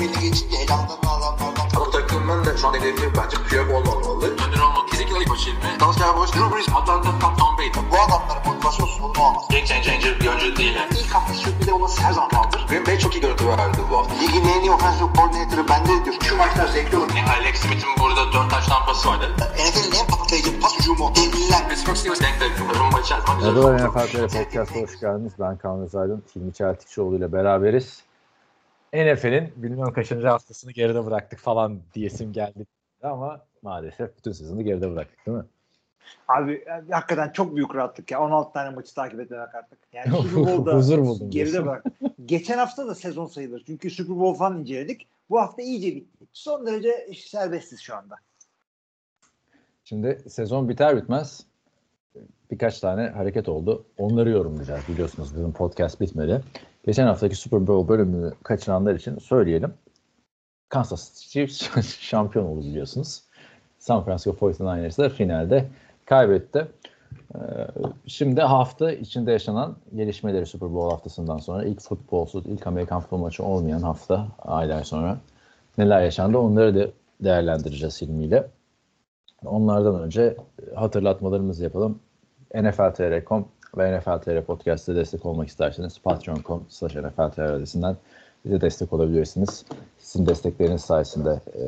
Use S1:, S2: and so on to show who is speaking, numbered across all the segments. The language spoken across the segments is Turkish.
S1: belli geçince elamdan adamlardan.
S2: Ama bu takımın da şu an hedefi bence Piyok olmamalı.
S3: Önder olmak. Ezekiel Aybaşı ilmi. Dallas Cowboys. Drew Brees. Atlanta. Tom, Tom Brady.
S1: Bu adamların motivasyonsuz bunu olmaz.
S3: Game changer bir oyuncu değil.
S1: İlk hafta sürprize olması her zaman kaldır.
S2: Green Bay çok iyi görüntü verdi bu hafta.
S1: Ligin en iyi offensive coordinator'ı bende diyor. Şu maçlar zevkli olur.
S3: Yani Alex Smith'in burada 4 taş tampası vardı.
S1: NFL'in en patlayıcı pas hücumu. Devliler.
S3: Pittsburgh Steelers denk. Rumba içer.
S4: Merhabalar NFL TR Podcast'a hoş geldiniz. Ben Kaan Özaydın, Hilmi Çeltikçioğlu ile beraberiz. NFL'in bilmem kaçıncı haftasını geride bıraktık falan diyesim geldi ama maalesef bütün sezonu geride bıraktık değil mi?
S5: Abi yani hakikaten çok büyük rahatlık ya. 16 tane maçı takip etmemek artık. Yani Super Bowl'da
S4: Huzur buldum
S5: geride bırak. Geçen hafta da sezon sayılır. Çünkü Super Bowl falan inceledik. Bu hafta iyice bitti. Son derece serbestiz şu anda.
S4: Şimdi sezon biter bitmez birkaç tane hareket oldu. Onları yorumlayacağız biliyorsunuz bizim podcast bitmedi. Geçen haftaki Super Bowl bölümünü kaçıranlar için söyleyelim. Kansas City şampiyon oldu biliyorsunuz. San Francisco 49ers da finalde kaybetti. Ee, Şimdi hafta içinde yaşanan gelişmeleri Super Bowl haftasından sonra ilk futbolsuz, ilk Amerikan futbol maçı olmayan hafta aylar sonra neler yaşandı onları da değerlendireceğiz ilmiyle. Onlardan önce hatırlatmalarımızı yapalım. NFL.tr.com ve NFL.tr Podcast'te destek olmak isterseniz patreon.com slash NFL.tr adresinden bize destek olabilirsiniz. Sizin destekleriniz sayesinde e,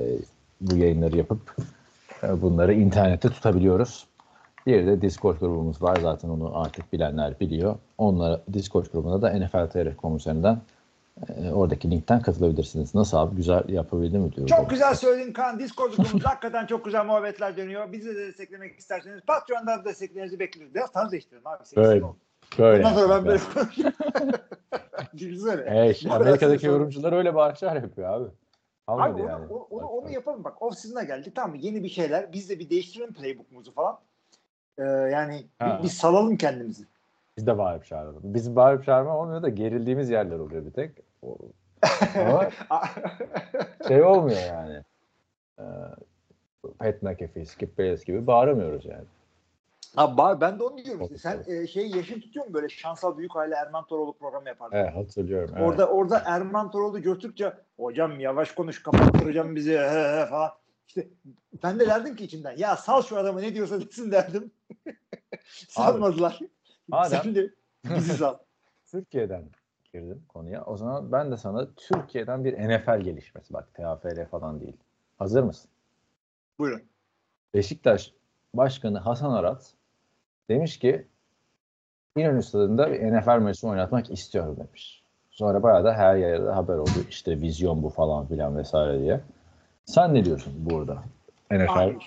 S4: bu yayınları yapıp e, bunları internette tutabiliyoruz. Bir de Discord grubumuz var. Zaten onu artık bilenler biliyor. Onlara Discord grubuna da NFL.tr.com üzerinden e, oradaki linkten katılabilirsiniz. Nasıl abi? Güzel yapabildim mi diyorum.
S5: Çok güzel söyledin Kaan. Discord grubumuzda hakikaten çok güzel muhabbetler dönüyor. Bizi de desteklemek isterseniz Patreon'dan desteklerinizi bekleriz. Biraz tarz değiştirin abi.
S4: Böyle. Böyle.
S5: Bundan sonra ben böyle. Düşünsene.
S4: Evet, Amerika'daki yorumcular öyle bağışlar yapıyor abi. Kalmadı
S5: Abi onu,
S4: yani.
S5: onu, onu, onu yapalım bak. Off season'a geldik tamam mı? Yeni bir şeyler. Biz de bir değiştirelim playbook'umuzu falan. Ee, yani
S4: Ha.
S5: bir, bir salalım kendimizi.
S4: Biz de bağırıp çağıralım. Bizim bağırıp çağırma olmuyor da gerildiğimiz yerler oluyor bir tek. Ama şey olmuyor yani. Ee, Pat McAfee, Skip Bayless gibi bağıramıyoruz yani.
S5: Abi ba- ben de onu diyorum işte. Sen e, şey yaşın tutuyor mu böyle şansal büyük aile Erman Toroğlu programı yapardın.
S4: Evet hatırlıyorum. Evet.
S5: Orada orada Erman Toroğlu gördükçe hocam yavaş konuş kapattıracağım bizi he he falan. İşte ben de derdim ki içimden ya sal şu adamı ne diyorsa desin derdim. Salmadılar.
S4: Madem-
S5: Sen de bizi sal.
S4: Türkiye'den girdim konuya. O zaman ben de sana Türkiye'den bir NFL gelişmesi bak TFL falan değil. Hazır mısın?
S5: Buyurun.
S4: Beşiktaş Başkanı Hasan Arat demiş ki İnönü Stadı'nda bir NFL maçı oynatmak istiyorum demiş. Sonra bayağı da her yerde haber oldu. İşte vizyon bu falan filan vesaire diye. Sen ne diyorsun burada? NFL
S5: Abi,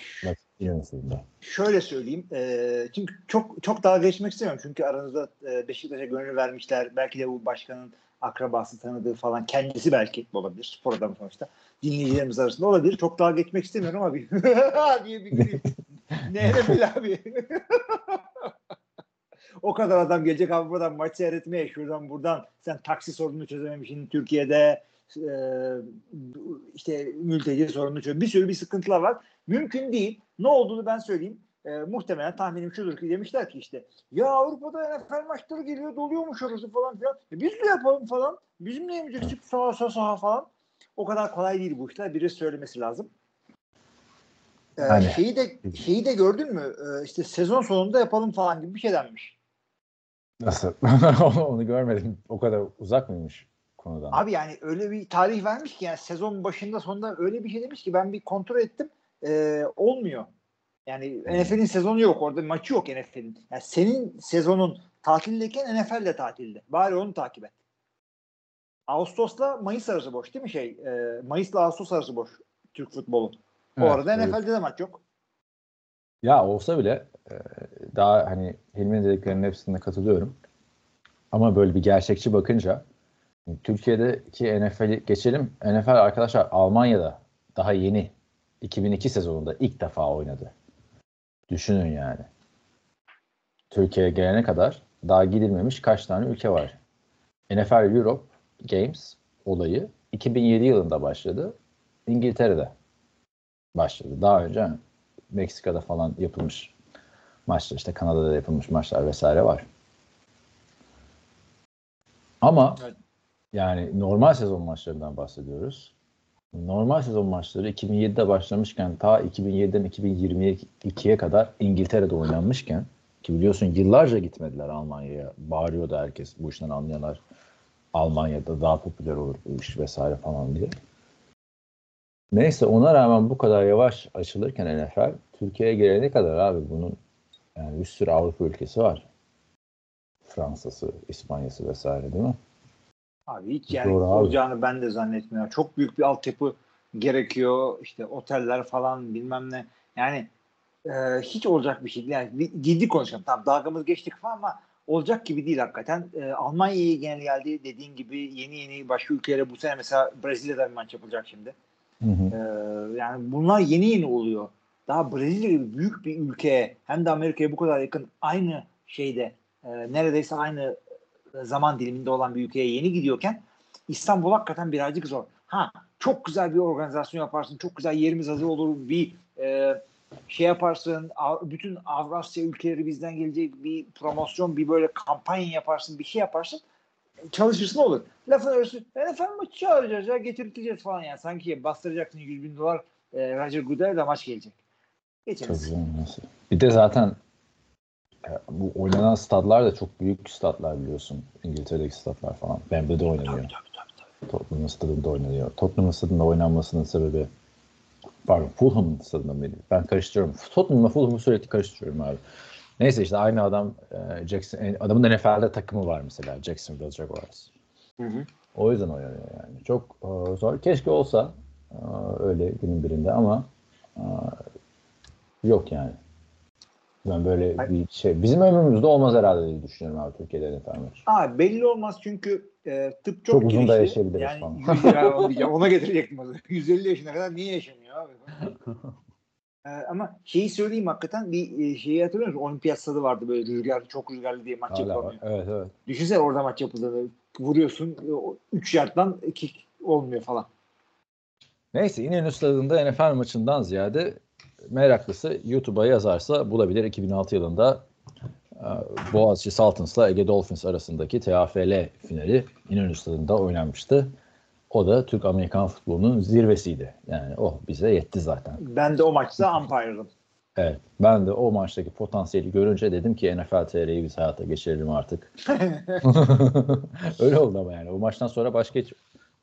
S4: Stadı'nda.
S5: Şöyle söyleyeyim. E, çünkü çok çok daha geçmek istemiyorum. Çünkü aranızda e, Beşiktaş'a gönül vermişler. Belki de bu başkanın akrabası tanıdığı falan kendisi belki olabilir. Spor adamı sonuçta. Dinleyicilerimiz arasında olabilir. Çok daha geçmek istemiyorum ama bir diye bir güleyim. Nehre bil abi. o kadar adam gelecek abi buradan maç seyretmeye şuradan buradan sen taksi sorununu çözememişsin Türkiye'de e, işte mülteci sorununu çöz bir sürü bir sıkıntılar var. Mümkün değil. Ne olduğunu ben söyleyeyim. E, muhtemelen tahminim şudur ki demişler ki işte ya Avrupa'da NFL maçları geliyor doluyormuş orası falan filan. E, biz de yapalım falan. Bizim ne yapacak çık sağa sağa sağa falan. O kadar kolay değil bu işler. Biri söylemesi lazım. E,
S4: Yani-
S5: şeyi de şeyi de gördün mü? E, işte sezon sonunda yapalım falan gibi bir şey denmiş.
S4: Nasıl? onu, onu görmedim. O kadar uzak mıymış konudan?
S5: Abi yani öyle bir tarih vermiş ki yani sezon başında sonunda öyle bir şey demiş ki ben bir kontrol ettim e, olmuyor. Yani NFL'in sezonu yok orada maçı yok NFL'in. Yani senin sezonun tatildeyken NFL de tatilde. Bari onu takip et. Ağustos'la Mayıs arası boş değil mi şey? E, Mayıs'la Ağustos arası boş Türk futbolu. O
S4: Evet,
S5: arada
S4: evet.
S5: NFL'de de maç yok.
S4: Ya olsa bile e, daha hani Hilmi'nin dediklerinin hepsine katılıyorum. Ama böyle bir gerçekçi bakınca Türkiye'deki NFL'i geçelim. NFL arkadaşlar Almanya'da daha yeni 2002 sezonunda ilk defa oynadı. Düşünün yani. Türkiye'ye gelene kadar daha gidilmemiş kaç tane ülke var. NFL Europe Games olayı 2007 yılında başladı. İngiltere'de başladı. Daha önce Meksika'da falan yapılmış maçlar işte Kanada'da da yapılmış maçlar vesaire var. Ama
S5: Evet.
S4: Yani normal sezon maçlarından bahsediyoruz. normal sezon maçları 2007'de başlamışken ta 2007'den 2022'ye kadar İngiltere'de oynanmışken ki biliyorsun yıllarca gitmediler Almanya'ya. Bağırıyordu herkes bu işten anlayanlar. Almanya'da daha popüler olur bu iş vesaire falan diye. Neyse ona rağmen bu kadar yavaş açılırken NFL Türkiye'ye gelene kadar abi bunun yani bir sürü Avrupa ülkesi var. Fransa'sı, İspanya'sı vesaire değil mi?
S5: Abi hiç yani
S4: Doğru abi.
S5: olacağını ben de zannetmiyorum. Çok büyük bir altyapı gerekiyor. İşte oteller falan bilmem ne. Yani e, hiç olacak bir şey değil. Yani ciddi konuşalım. Tamam dalgamız geçtik falan ama olacak gibi değil hakikaten. E, Almanya'ya gene geldi dediğin gibi yeni yeni başka ülkelere bu sene mesela Brezilya'da bir maç yapılacak şimdi.
S4: Hı hı.
S5: Ee, yani bunlar yeni yeni oluyor. Daha Brezilya gibi büyük bir ülkeye hem de Amerika'ya bu kadar yakın aynı şeyde e, neredeyse aynı zaman diliminde olan bir ülkeye yeni gidiyorken İstanbul hakikaten birazcık zor. Ha çok güzel bir organizasyon yaparsın. Çok güzel yerimiz hazır olur. Bir e, şey yaparsın. Bütün Avrasya ülkeleri bizden gelecek bir promosyon, bir böyle kampanya yaparsın, bir şey yaparsın. Çalışırsın olur. Lafın arası NFL maçı çağıracağız ya getirteceğiz falan yani. Sanki bastıracaksın 100 bin dolar e, Roger Goodell'e de maç gelecek. Geçeriz.
S4: Bir de zaten e, bu oynanan stadlar da çok büyük stadlar biliyorsun. İngiltere'deki stadlar falan. Wembley'de oynanıyor. Tottenham stadında oynanıyor. Tottenham stadında oynanmasının sebebi pardon Fulham stadında mıydı? Ben karıştırıyorum. Tottenham'la Fulham'ı sürekli karıştırıyorum abi. Neyse işte aynı adam e, Jackson e, adamın da NFL'de takımı var mesela Jacksonville Jaguars.
S5: Hı hı.
S4: O yüzden oynanıyor yani. Çok e, zor. Keşke olsa e, öyle günün birinde ama e, yok yani. Ben böyle
S5: Ay-
S4: bir şey. Bizim ömrümüzde olmaz herhalde diye düşünüyorum abi Türkiye'de NFL maçı.
S5: Aa, belli olmaz çünkü e, tıp çok,
S4: Çok uzun da yaşayabiliriz
S5: yani
S4: falan.
S5: 100 ya. Ona getirecektim az önce. 150 yaşına kadar niye yaşamıyor abi? E, ama şeyi söyleyeyim hakikaten bir e, şeyi hatırlıyor musun? Olimpiyat stadı vardı böyle rüzgar çok rüzgarlı diye maç
S4: Hala var.
S5: yapılamıyor.
S4: Evet evet.
S5: Düşünsene orada maç yapıldığını vuruyorsun 3 yardtan kick olmuyor falan.
S4: Neyse İnönü Stadı'nda NFL maçından ziyade meraklısı YouTube'a yazarsa bulabilir. 2006 yılında e, Boğaziçi Saltins'la Ege Dolphins arasındaki TFL finali İnönü Stadı'nda oynanmıştı. O da Türk-Amerikan futbolunun zirvesiydi. Yani oh bize yetti zaten.
S5: Ben de o maçta umpire'dım.
S4: Evet. Ben de o maçtaki potansiyeli görünce dedim ki NFL TR'yi biz hayata geçirelim artık. Öyle oldu ama yani. O maçtan sonra başka hiç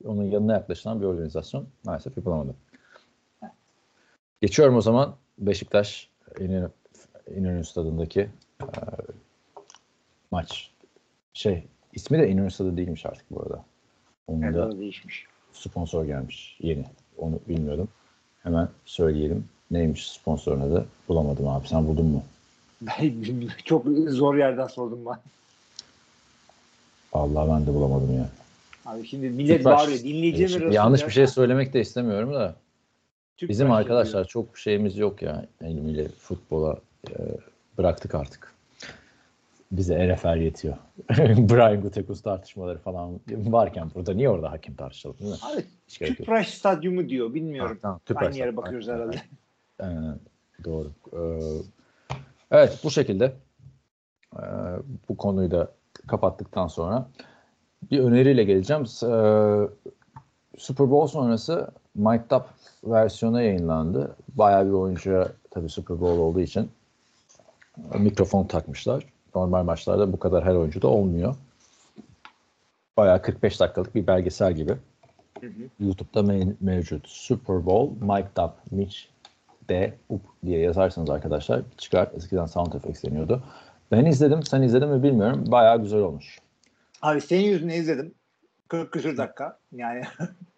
S4: onun yanına yaklaşılan bir organizasyon maalesef yapılamadı. Geçiyorum o zaman Beşiktaş İnönü, İnönü Stadı'ndaki e, maç. Şey ismi de İnönü Stadı değilmiş artık bu arada. Onun
S5: Evet,
S4: da
S5: değişmiş.
S4: sponsor gelmiş yeni. Onu bilmiyordum. Hemen söyleyelim. Neymiş sponsorun adı? Bulamadım abi. Sen buldun mu?
S5: Ben çok zor yerden sordum ben.
S4: Vallahi ben de bulamadım ya.
S5: Abi şimdi millet
S4: Tüpraş.
S5: bağırıyor. Dinleyicilerin
S4: Şimdi
S5: arasında-
S4: yanlış bir şey söylemek de istemiyorum da
S5: Tüpraş
S4: bizim
S5: diyor.
S4: arkadaşlar çok şeyimiz yok ya ilmiyle futbola e, bıraktık artık. Bize NFL yetiyor. Brian Gutekunst tartışmaları falan varken burada niye orada hakim tartışalım değil mi?
S5: Abi. Tüpraş stadyumu diyor. Bilmiyorum.
S4: Tamam, Tüpraş
S5: Aynı yere bakıyoruz
S4: Aynen.
S5: herhalde.
S4: Aynen, doğru. Ee, evet bu şekilde ee, bu konuyu da kapattıktan sonra bir öneriyle geleceğim. Ee, Super Bowl sonrası Mic'd Up versiyonu yayınlandı. Bayağı bir oyuncuya tabii Super Bowl olduğu için e, mikrofon takmışlar. Normal maçlarda bu kadar her oyuncu da olmuyor. Bayağı 45 dakikalık bir belgesel gibi.
S5: Hı hı.
S4: YouTube'da me- mevcut. Super Bowl Mic'd Up Mitch D up diye yazarsanız arkadaşlar çıkar. Eskiden sound effects deniyordu. Ben izledim. Sen izledin mi bilmiyorum. Bayağı güzel olmuş.
S5: Abi senin yüzüne izledim. 40 küsür dakika. Yani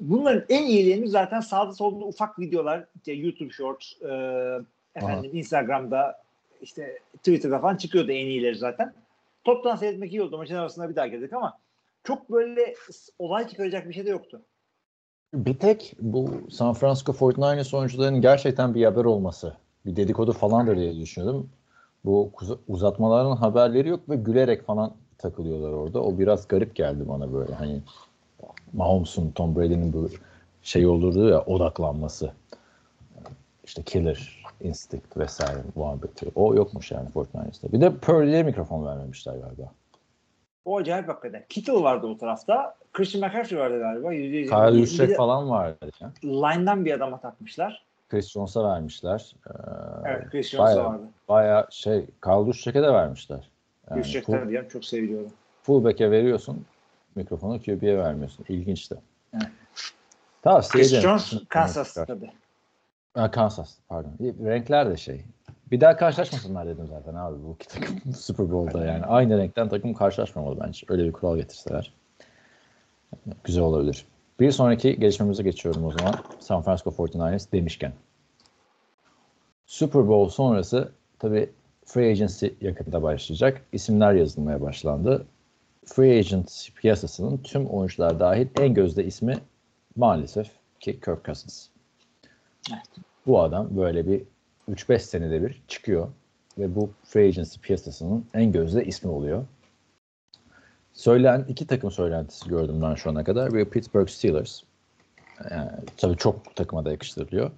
S5: bunların en iyilerini zaten sağda solda ufak videolar işte YouTube Shorts, e, efendim Instagram'da işte Twitter'da falan çıkıyordu en iyileri zaten. Toptan seyretmek iyi oldu. Maçın arasında bir daha girdik ama çok böyle olay çıkaracak bir şey de yoktu.
S4: Bir tek bu San Francisco 49ers oyuncularının gerçekten bir haber olması. Bir dedikodu falandır diye düşünüyordum. Bu uzatmaların haberleri yok ve gülerek falan takılıyorlar orada. O biraz garip geldi bana böyle. Hani Mahomes'un, Tom Brady'nin bu şey olurdu ya odaklanması. İşte killer instinct vesaire muhabbeti. O yokmuş yani Fortnite'da. Bir de Purdy'ye mikrofon vermemişler galiba.
S5: O acayip hakikaten. Kittle vardı o tarafta. Christian McCaffrey vardı galiba. %100.
S4: Kyle
S5: de
S4: falan vardı. Ya.
S5: Line'dan bir adama takmışlar.
S4: Chris Jones'a vermişler. Ee,
S5: Evet Chris Jones da
S4: bayağı,
S5: vardı.
S4: bayağı şey Kyle Juszczyk'e de vermişler. Yani
S5: Juszczyk
S4: full,
S5: canım çok seviliyordu.
S4: fullback'e veriyorsun mikrofonu QB'ye vermiyorsun. İlginç de.
S5: Evet.
S4: Tavsiye
S5: Chris. Jones Kansas tabii.
S4: Ha, Kansas pardon. Renkler de şey. Bir daha karşılaşmasınlar dedim zaten abi bu iki takım Super Bowl'da yani. Aynı renkten takım karşılaşmamalı bence. Öyle bir kural getirseler. Güzel olabilir. Bir sonraki gelişmemize geçiyorum o zaman. San Francisco 49ers demişken. Super Bowl sonrası tabii free agency yakında başlayacak. İsimler yazılmaya başlandı. Free agent piyasasının tüm oyuncular dahil en gözde ismi maalesef ki Kirk Cousins.
S5: Evet.
S4: Bu adam böyle bir 3-5 senede bir çıkıyor ve bu free agency piyasasının en gözde ismi oluyor. Söylen iki takım söylentisi gördüm ben şu ana kadar. Bir Pittsburgh Steelers. Yani, tabii çok takıma da yakıştırılıyor.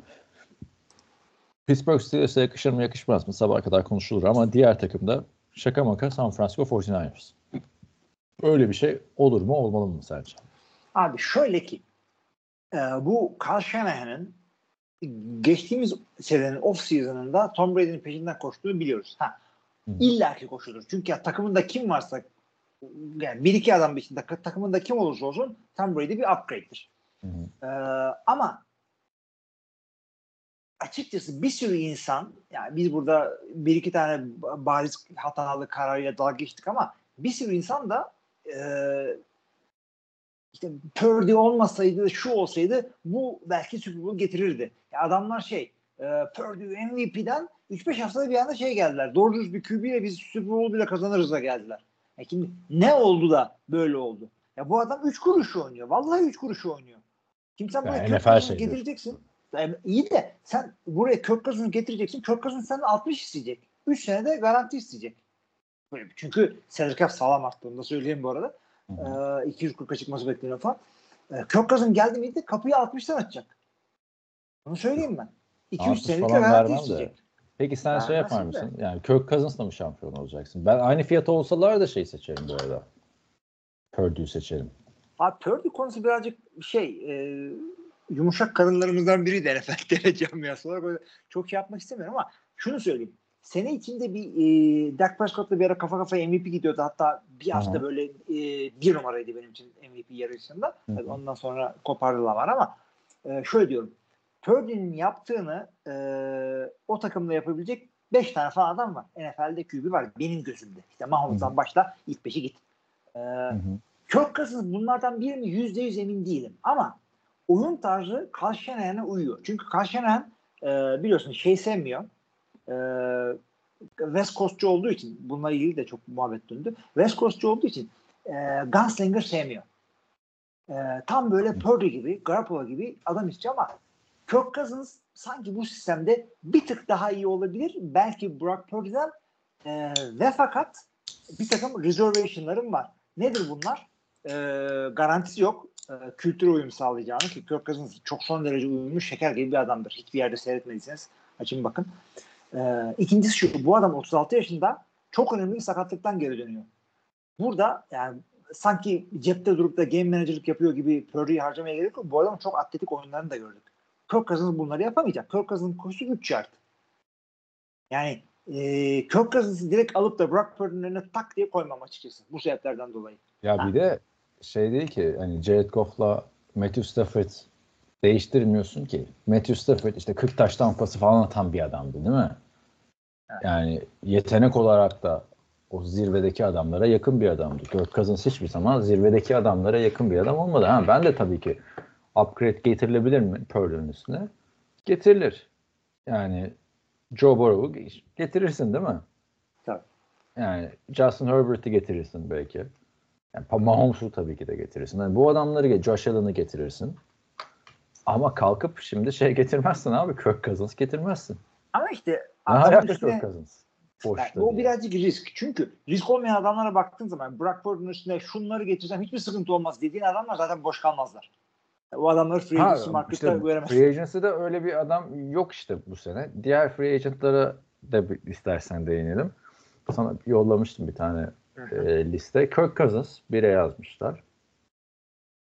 S4: Pittsburgh Steelers'e yakışır mı yakışmaz mı sabah kadar konuşulur ama diğer takımda şaka maka San Francisco 49ers. Öyle bir şey olur mu olmalı mı sence?
S5: Abi şöyle ki e, bu Kyle Shanahan'ın geçtiğimiz senenin off season'ında Tom Brady'nin peşinden koştuğunu biliyoruz. Ha. İlla ki koşulur. Çünkü ya, takımında kim varsa yani bir iki adam dışında takımında kim olursa olsun Tom Brady bir upgrade'dir.
S4: Hı hı.
S5: Ee, ama açıkçası bir sürü insan yani biz burada bir iki tane bariz hatalı kararıyla dalga geçtik ama bir sürü insan da e, işte Purdy olmasaydı şu olsaydı bu belki Super Bowl getirirdi. Ya adamlar şey e, Purdy MVP'den 3-5 haftada bir anda şey geldiler. Doğru düz bir QB ile biz Super Bowl bile kazanırız da geldiler. Ya şimdi ne oldu da böyle oldu? Ya bu adam 3 kuruş oynuyor. Vallahi 3 kuruş oynuyor. Şimdi sen buraya
S4: Ya
S5: Kirk Cousins'ı
S4: şey
S5: getireceksin. Yani iyi de sen buraya Kirk Cousins'ı getireceksin. Kirk Cousins senden 60 isteyecek. 3 senede garanti isteyecek. Çünkü cap sağlam arttı. Onu da söyleyeyim bu arada. Ee,
S4: hı.
S5: 240'a çıkması bekleniyor falan. Ee, Kirk Cousins geldi miydi kapıyı 60'tan açacak. Bunu söyleyeyim ben. 2-3
S4: 60
S5: senelik
S4: de.
S5: isteyecek.
S4: Peki sen şey
S5: Vermezsin
S4: yapar
S5: de.
S4: mısın? Yani Kirk Cousins'la mı şampiyon olacaksın? Ben aynı fiyata olsalar da şey seçerim bu arada. Purdue'yu seçerim.
S5: Abi Purdy konusu birazcık şey e, yumuşak karınlarımızdan biri de NFL TL camiası olarak böyle çok şey yapmak istemiyorum ama şunu söyleyeyim. Sene içinde bir e, Dak Prescott'la bir ara kafa kafaya MVP gidiyordu. Hatta bir hafta
S4: Aha.
S5: böyle e, bir numaraydı benim için MVP yarışında. Tabii ondan sonra kopardılar var ama e, şöyle diyorum. Purdy'nin yaptığını e, o takımda yapabilecek 5 tane falan adam var. NFL'de QB var benim gözümde. İşte Mahomes'tan başla ilk 5'i git. E,
S4: Hı hı.
S5: Kirk Cousins bunlardan biri mi yüzde yüz emin değilim. Ama oyun tarzı Kyle uyuyor. Çünkü Kyle e, biliyorsun şey sevmiyor. E, West Coast'cu olduğu için bununla ilgili de çok muhabbet döndü. West Coast'cu olduğu için e, Gunslinger sevmiyor. E, tam böyle Purdy gibi, Garoppolo gibi adam istiyor ama Kirk Cousins sanki bu sistemde bir tık daha iyi olabilir. Belki Brock Purdy'den e, ve fakat bir takım reservation'larım var. Nedir bunlar? E, garantisi yok. E, kültüre uyum sağlayacağını ki Kirk Cousins çok son derece uyumlu şeker gibi bir adamdır. Hiçbir yerde seyretmediyseniz açın bakın. İkincisi şu. Bu adam 36 yaşında çok önemli bir sakatlıktan geri dönüyor. Burada yani sanki cepte durup da game manager'lık yapıyor gibi Purdy'yi harcamaya gerek yok. Bu adamın çok atletik oyunlarını da gördük. Kirk Cousins bunları yapamayacak. Kirk Cousins'ın koşusu 3 yard. Yani e, Kirk Cousins'ı direkt alıp da Brock Purdy'nin önüne tak diye koymam açıkçası. Bu sebeplerden dolayı.
S4: Ya
S5: Ha.
S4: bir de şey değil ki hani Jared Goff'la Matthew Stafford değiştirmiyorsun ki. Matthew Stafford işte 40 taş tampası falan atan bir adamdı değil mi? Yani yetenek olarak da o zirvedeki adamlara yakın bir adamdı. Kirk Cousins hiçbir zaman zirvedeki adamlara yakın bir adam olmadı. Ha, ben de tabii ki upgrade getirilebilir mi Purdy'nin üstüne? Getirilir. Yani Joe Burrow'u getirirsin değil mi?
S5: Tabii.
S4: Yani Justin Herbert'i getirirsin belki. Yani Mahomes'u tabii ki de getirirsin. Yani bu adamları Josh Allen'ı getirirsin. Ama kalkıp şimdi şey getirmezsin abi. Kirk Cousins getirmezsin.
S5: Ama işte
S4: Ne
S5: adamın
S4: alaka
S5: üstüne-
S4: Kirk Cousins?
S5: Yani o
S4: diye.
S5: birazcık risk. Çünkü risk olmayan adamlara baktığın zaman Brock Purdy'nin üstüne şunları getirsem hiçbir sıkıntı olmaz dediğin adamlar zaten boş kalmazlar. O adamları free agency market'ta
S4: işte
S5: göremezsin.
S4: free agency'de öyle bir adam yok işte bu sene. Diğer free agent'lara da bir- istersen değinelim. Sana yollamıştım bir tane e, liste. Kirk Cousins 1'e yazmışlar.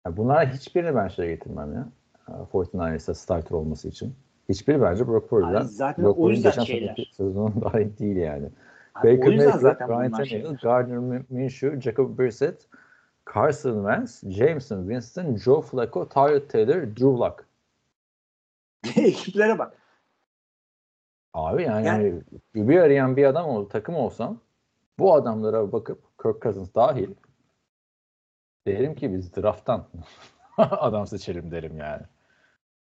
S4: Ya bunlar hiçbirini ben şey getirmem ya. E, 49ers'ta starter olması için. Hiçbiri bence Brock Purdy'den.
S5: Zaten
S4: Brock
S5: o yüzden
S4: geçen
S5: şeyler.
S4: sezonun daha iyi değil yani.
S5: Abi
S4: Baker Mayfield, Ryan Tannehill. Gardner Minshew, Jacob Brissett, Carson Wentz, Jameson Winston, Joe Flacco, Tyrod Taylor, Drew Lock.
S5: Ekiplere bak.
S4: Abi yani,
S5: Yani-
S4: bir arayan bir adam ol, takım olsam bu adamlara bakıp Kirk Cousins dahil derim ki biz drafttan adam seçelim derim yani.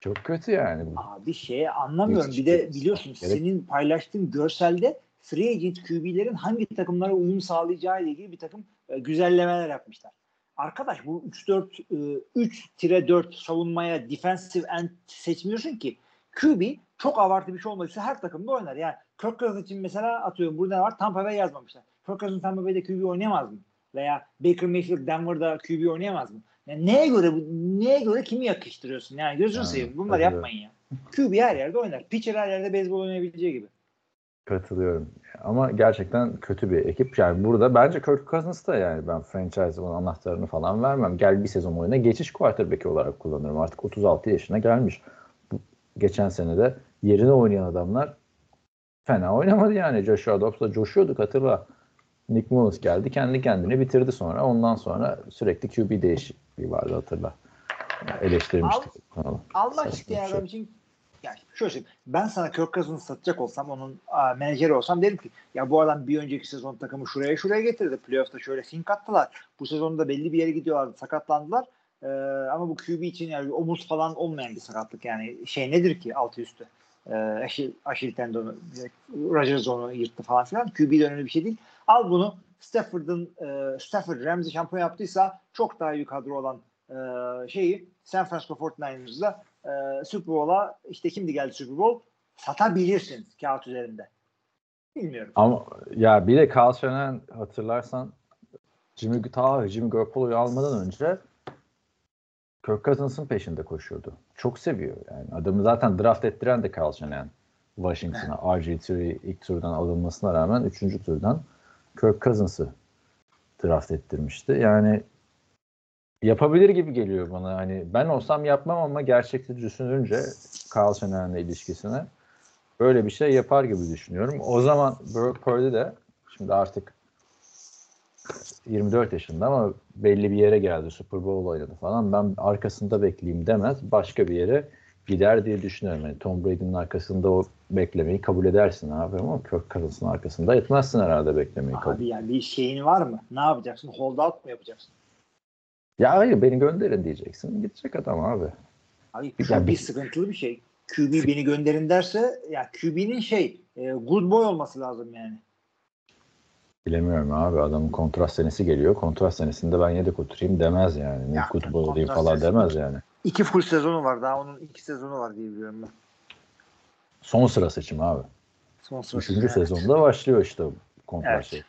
S4: Çok kötü yani.
S5: Abi şey anlamıyorum.
S4: Hiç
S5: Bir de biliyorsun
S4: gerek-
S5: senin paylaştığın görselde free agent QB'lerin hangi takımlara uyum sağlayacağı ile ilgili bir takım e, güzellemeler yapmışlar. Arkadaş bu 3-4 e, 3-4 savunmaya defensive end seçmiyorsun ki. QB çok abartı bir şey olmadıysa her takımda oynar. Yani Kirk Cousins için mesela atıyorum burada ne var? Tampa Bay yazmamışlar. Kirk Cousins Tampa Bay'de QB oynayamaz mı? Veya Baker Mayfield Denver'da QB oynayamaz mı? Yani neye göre bu neye göre kimi yakıştırıyorsun? Yani gözünü
S4: Yani,
S5: seveyim. Bunları
S4: tabii.
S5: yapmayın ya. QB her yerde oynar. Pitcher her yerde beyzbol oynayabileceği gibi.
S4: Katılıyorum. Ama gerçekten kötü bir ekip. Yani burada bence Kirk Cousins da yani ben franchise onun anahtarını falan vermem. Gel bir sezon oyuna geçiş quarterback olarak kullanırım. Artık 36 yaşına gelmiş. Bu, geçen sene de yerine oynayan adamlar fena oynamadı yani. Joshua Dobbs'la coşuyorduk hatırla. Nick Mullins geldi kendi kendine bitirdi sonra. Ondan sonra sürekli QB değişikliği vardı hatırla. Yani eleştirmiştik. kanalı.
S5: Almak
S4: Saçma
S5: isteyen adam için yani şöyle söyleyeyim. Ben sana Kirk Cousins'ı satacak olsam onun a, menajeri olsam derim ki ya bu adam bir önceki sezon takımı şuraya şuraya getirdi. Playoff'ta şöyle fink attılar. Bu sezonda belli bir yere gidiyorlardı. Sakatlandılar. Ee, ama bu QB için yani omuz falan olmayan bir sakatlık yani şey nedir ki altı üstü. Ee, aşil, aşil tendonu, Rodgers onu yırttı falan filan. QB'de önemli bir şey değil. Al bunu Stafford'ın e, Stafford Ramsey şampiyon yaptıysa çok daha iyi kadro olan e, şeyi San Francisco 49ers'da e, Super Bowl'a işte kimdi geldi Super Bowl satabilirsin kağıt üzerinde. Bilmiyorum.
S4: Ama ya bir de Carl Shanahan hatırlarsan Jimmy, ta Jimmy Garoppolo'yu almadan önce Kirk Cousins'ın peşinde koşuyordu. Çok seviyor yani. Adamı zaten draft ettiren de Carl Shanahan. Washington'a RG3 ilk turdan alınmasına rağmen 3. turdan Kirk Cousins'ı draft ettirmişti. Yani yapabilir gibi geliyor bana. Hani ben olsam yapmam ama gerçekte düşününce Carl Shanahan'la ilişkisine böyle bir şey yapar gibi düşünüyorum. O zaman Brock Purdy de şimdi artık 24 yaşında ama belli bir yere geldi. Super Bowl oynadı falan. Ben arkasında bekleyeyim demez. Başka bir yere gider diye düşünüyorum. Yani Tom Brady'nin arkasında o beklemeyi kabul edersin abi ama Kirk Cousins'ın arkasında etmezsin herhalde beklemeyi kabul.
S5: Abi yani bir şeyin var mı? Ne yapacaksın? Hold out mu yapacaksın?
S4: Ya hayır beni gönderin diyeceksin. Gidecek adam abi.
S5: Abi
S4: Bir-
S5: QB
S4: ya bir-
S5: sıkıntılı bir şey. QB beni gönderin derse ya QB'nin şey e, good boy olması lazım yani.
S4: Bilemiyorum abi. Adamın kontrat senesi geliyor. Kontrat senesinde ben yedek oturayım demez yani. Ne
S5: Ya,
S4: futbol olayım
S5: kontrat
S4: falan demez yani.
S5: İki full sezonu var. Daha onun iki sezonu var diye biliyorum ben.
S4: Son sıra seçim abi.
S5: Son sırası.
S4: Üçüncü sezonda başlıyor işte kontrat
S5: Evet.
S4: şey.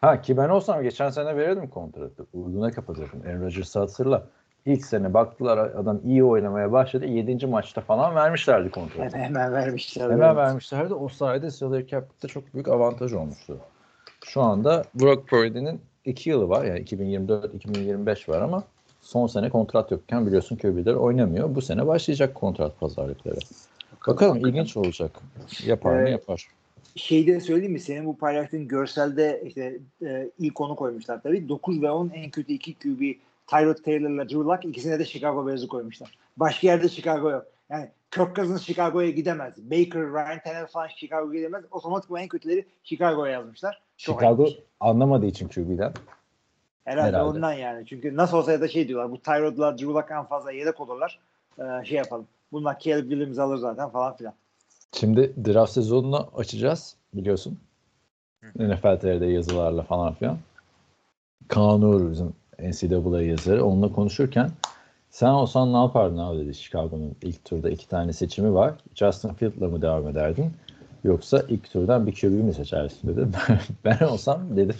S4: Ha ki ben olsam geçen sene verirdim kontratı. Uyguna kapatırdım. Aaron Rodgers'ı hatırla. İlk sene baktılar adam iyi oynamaya başladı. Yedinci maçta falan vermişlerdi kontratı.
S5: Hemen, hemen vermişler.
S4: Hemen vermişlerdi. O sayede salary cap'te çok büyük avantaj olmuştu. Şu anda Brock Purdy'nin iki yılı var. Yani 2024-2025 var ama son sene kontrat yokken biliyorsun QB'ler oynamıyor. Bu sene başlayacak kontrat pazarlıkları. Bakalım ilginç olacak. Yapar mı
S5: Ee,
S4: yapar.
S5: Şeyde de söyleyeyim mi? Senin bu paylaştığın görselde işte e, ilk onu koymuşlar tabii. 9 ve 10 en kötü iki QB Tyrod Taylor'la Drew Lock ikisine de Chicago Bears'ı koymuşlar. Başka yerde Chicago yok. Yani Kirk Cousins Chicago'ya gidemez. Baker, Ryan Tannehill falan Chicago'ya gidemez. Otomatik en kötüleri Chicago'ya yazmışlar. Çok
S4: Chicago
S5: şey.
S4: anlamadığı için QB'den.
S5: Herhalde,
S4: herhalde.
S5: ondan yani. Çünkü nasıl olsa ya da şey diyorlar. Bu Tyrod'la Drew en fazla yedek olurlar. Ee, şey yapalım. Bunlar Caleb Williams alır zaten falan filan.
S4: Şimdi draft sezonunu açacağız biliyorsun. NFL TR'de yazılarla falan filan. Kaan Uğur bizim NCAA yazarı. Onunla konuşurken sen olsan ne yapardın abi dedi Chicago'nun ilk turda iki tane seçimi var. Justin Field'la mı devam ederdin? Yoksa ilk turdan bir QB mi seçersin dedi. ben olsam dedim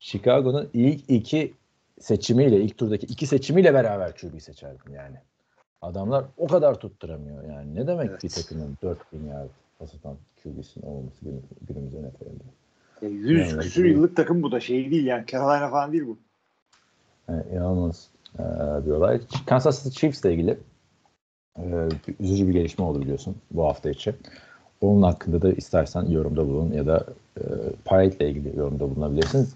S4: Chicago'nun ilk iki seçimiyle ilk turdaki iki seçimiyle beraber QB seçerdim yani. Adamlar o kadar tutturamıyor yani. Ne demek
S5: Evet.
S4: bir takımın 4000 yard pas atan QB'sinin olmaması günü, günümüz NFL'de.
S5: E, 100
S4: Yani,
S5: küsür yıllık takım bu da şey değil yani. Carolina falan değil bu.
S4: Yani inanılmaz e, bir olay. Kansas City Chiefs ile ilgili e, bir üzücü bir gelişme oldu biliyorsun bu hafta içi. Onun hakkında da istersen yorumda bulun ya da e, Parade ile ilgili yorumda bulunabilirsin.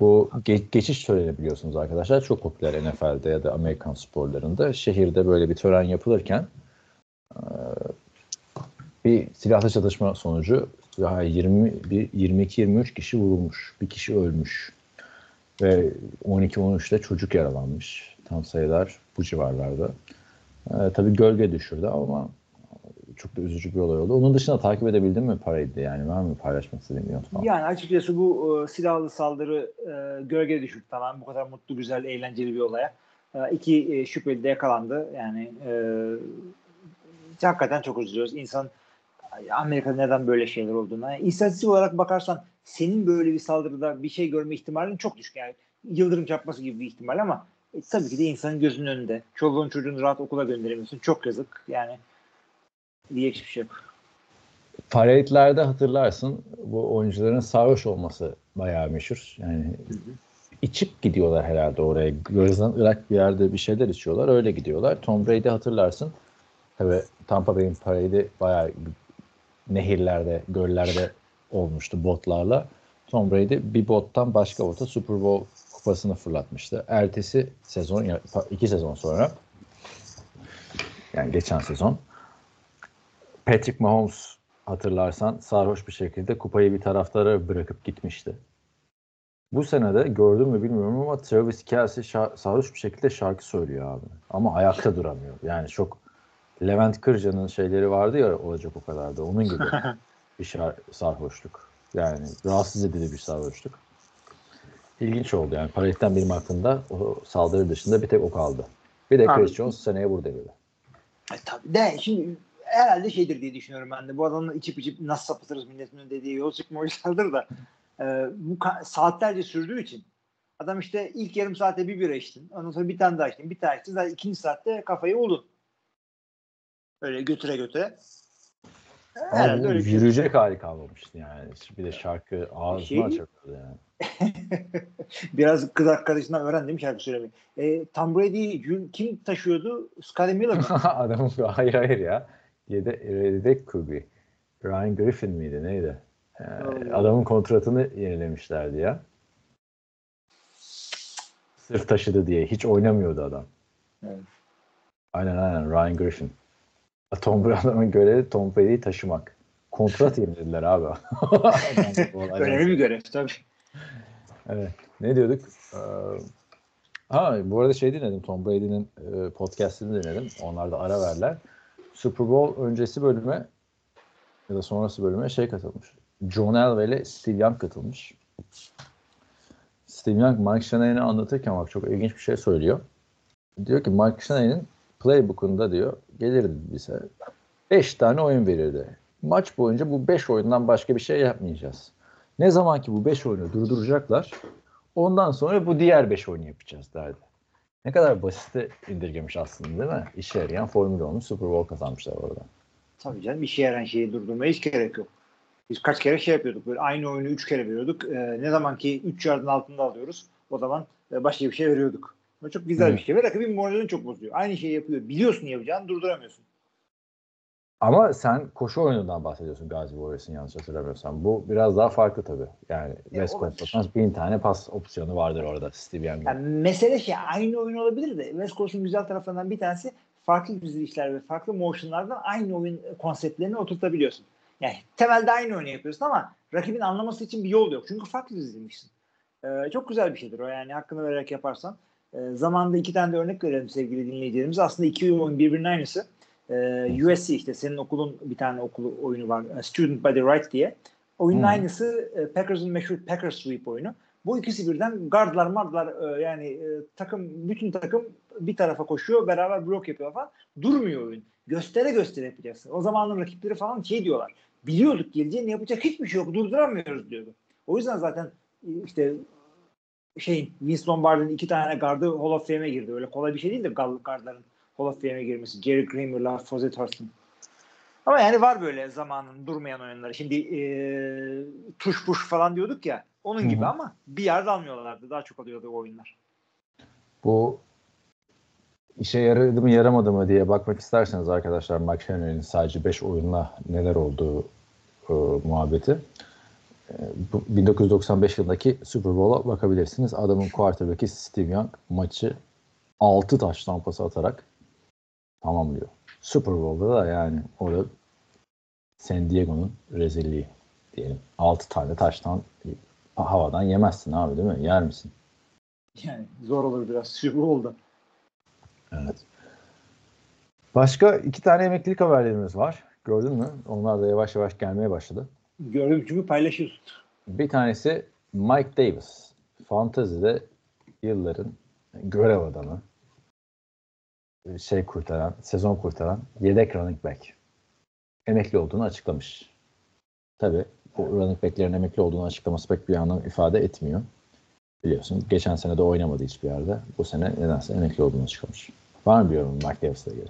S4: Bu ge- geçiş töreni biliyorsunuz arkadaşlar. Çok popüler NFL'de ya da Amerikan sporlarında. Şehirde böyle bir tören yapılırken e, bir silahlı çatışma sonucu daha 20 bir 22-23 kişi vurulmuş. Bir kişi ölmüş. Ve 12-13'te çocuk yaralanmış. Tam sayılar bu civarlarda. Ee, tabii gölge düşürdü ama çok da üzücü bir olay oldu. Onun dışında takip edebildin mi paraydı yani? Var mı paylaşmak istediğin bir falan?
S5: Yani açıkçası bu e, silahlı saldırı e, gölge düşürdü tamam. Bu kadar mutlu, güzel, eğlenceli bir olaya. E, iki e, şüpheli de yakalandı. Yani e, hakikaten çok üzülüyoruz. İnsan Amerika'da neden böyle şeyler olduğuna. Yani istatistik olarak bakarsan senin böyle bir saldırıda bir şey görme ihtimalin çok düşük. Yani yıldırım çarpması gibi bir ihtimal ama e, tabii ki de insanın gözünün önünde. Çoluğun çocuğunu rahat okula gönderemiyorsun. Çok yazık. Yani diyecek bir şey yok.
S4: Parade'lerde hatırlarsın bu oyuncuların sarhoş olması bayağı meşhur. Yani içip gidiyorlar herhalde oraya. Gözden ırak bir yerde bir şeyler içiyorlar. Öyle gidiyorlar. Tom Brady hatırlarsın. Tabii Tampa Bay'in parade'i bayağı nehirlerde, göllerde olmuştu botlarla. Tom Brady bir bottan başka bota Super Bowl kupasını fırlatmıştı. Ertesi sezon, iki sezon sonra yani geçen sezon Patrick Mahomes hatırlarsan sarhoş bir şekilde kupayı bir taraftara bırakıp gitmişti. Bu senede gördüm mü bilmiyorum ama Travis Kelsey sarhoş bir şekilde şarkı söylüyor abi. Ama ayakta duramıyor. Yani çok Levent Kırca'nın şeyleri vardı ya olacak o kadar da. Onun gibi bir şar- sarhoşluk. Yani rahatsız edici bir sarhoşluk. İlginç oldu yani. Parade'den benim aklımda o saldırı dışında bir tek o kaldı. Bir de Chris Jones seneye burada gibi.
S5: E, tabii de şimdi herhalde şeydir diye düşünüyorum ben de. Bu adamla içip içip nasıl sapıtırız milletin dediği yol çıkma oyunculardır da e, bu saatlerce sürdüğü için adam işte ilk yarım saate bir bira içtin. Ondan sonra bir tane daha içtin. Bir tane içtin. Zaten ikinci saatte kafayı buldun. Öyle götüre götüre.
S4: Herhalde öyle yürüyecek şey. hali kalmamıştı yani. Bir de şarkı ağzına şey, açıyordu yani.
S5: Biraz kız arkadaşından öğrendim şarkı söylemeyi. E, Tom Brady kim taşıyordu? Scottie Miller mı?
S4: Adamın hayır hayır ya. Yedek, yedek kubi. Ryan Griffin miydi neydi? Ee, adamın kontratını yenilemişlerdi ya. Sırf taşıdı diye. Hiç oynamıyordu adam. Evet. Aynen aynen Ryan Griffin. Tom Brady'nin görevi Tom Brady'yi taşımak. Kontrat yenilediler abi.
S5: Önemli bir görev tabii.
S4: Evet. Ne diyorduk? Ee, ha bu arada şey dinledim. Tom Brady'nin e, podcast'ini dinledim. Onlar da ara verler. Super Bowl öncesi bölüme ya da sonrası bölüme şey katılmış. John Elway ile Steve Young katılmış. Steve Young Mike Shanahan'i anlatırken bak çok ilginç bir şey söylüyor. Diyor ki Mike Shanahan'in playbook'unda diyor gelirdi bize 5 tane oyun verirdi. Maç boyunca bu 5 oyundan başka bir şey yapmayacağız. Ne zaman ki bu 5 oyunu durduracaklar ondan sonra bu diğer 5 oyunu yapacağız derdi. Ne kadar basite indirgemiş aslında değil mi? İşe yarayan formül olmuş Super Bowl kazanmışlar orada.
S5: Tabii canım işe yarayan şeyi durdurmaya hiç gerek yok. Biz kaç kere şey yapıyorduk böyle aynı oyunu 3 kere veriyorduk. Ee, ne zaman ki 3 yardın altında alıyoruz o zaman e, başka bir şey veriyorduk. Bu çok güzel Hı. bir şey ve rakibin moralini çok bozuyor. Aynı şeyi yapıyor. Biliyorsun yapacağını durduramıyorsun.
S4: Ama sen koşu oyunundan bahsediyorsun Gazi Warriors'ın yanlış hatırlamıyorsam. Bu biraz daha farklı tabii. Yani e, West Coast'ta bin tane pas opsiyonu vardır orada Steve Young'ın.
S5: Yani mesele şey aynı oyun olabilir de West Coast'un güzel taraflarından bir tanesi farklı dizilişler ve farklı motionlardan aynı oyun konseptlerini oturtabiliyorsun. Yani temelde aynı oyunu yapıyorsun ama rakibin anlaması için bir yol yok. Çünkü farklı dizilmişsin. Ee, çok güzel bir şeydir o yani hakkını vererek yaparsan. Ee, zamanında iki tane de örnek verelim sevgili dinleyicilerimiz. Aslında iki oyun birbirinin aynısı. Ee, USC işte senin okulun bir tane okulu oyunu var. E, Student by the Right diye. Oyunun hmm. aynısı e, Packers'ın meşhur Packers Sweep oyunu. Bu ikisi birden gardlar mardlar e, yani e, takım bütün takım bir tarafa koşuyor beraber blok yapıyor falan. Durmuyor oyun. Göstere göstere yapacaksın. O zamanın rakipleri falan şey diyorlar. Biliyorduk geleceğini yapacak hiçbir şey yok. Durduramıyoruz diyordu. O yüzden zaten işte şeyin Vince Lombardi'nin iki tane gardı Hall of Fame'e girdi. Öyle kolay bir şey değil de gardların Hall of Fame'e girmesi. Jerry Kramer'la Fozzie Thurston. Ama yani var böyle zamanın durmayan oyunları. Şimdi e, tuş puş falan diyorduk ya. Onun gibi
S4: Hı hı.
S5: ama bir yerde almıyorlardı. Daha çok alıyordu o oyunlar.
S4: Bu işe yaradı mı yaramadı mı diye bakmak isterseniz arkadaşlar Mike Shanahan'ın sadece 5 oyunla neler olduğu e, muhabbeti. E, bu 1995 yılındaki Super Bowl'a bakabilirsiniz. Adamın quarterback'i Steve Young maçı 6 taş tampası atarak tamamlıyor. Super Bowl'da da yani orada San Diego'nun rezilliği diyelim. 6 tane taştan havadan yemezsin abi değil mi? Yer misin?
S5: Yani zor olur biraz. Super Bowl'da.
S4: Evet. Başka iki tane emeklilik haberlerimiz var. Gördün mü? Onlar da yavaş yavaş gelmeye başladı.
S5: Gördüm çünkü paylaşıyorsun.
S4: Bir tanesi Mike Davis. Fantezide yılların görev adamı. Şey kurtaran, sezon kurtaran yedek running back. Emekli olduğunu açıklamış. Tabi bu running backlerin emekli olduğunu açıklaması pek bir anlam ifade etmiyor. Biliyorsun geçen sene de oynamadı hiçbir yerde. Bu sene nedense emekli olduğunu açıklamış. Var mı bir yorum Mike Davis'le ilgili?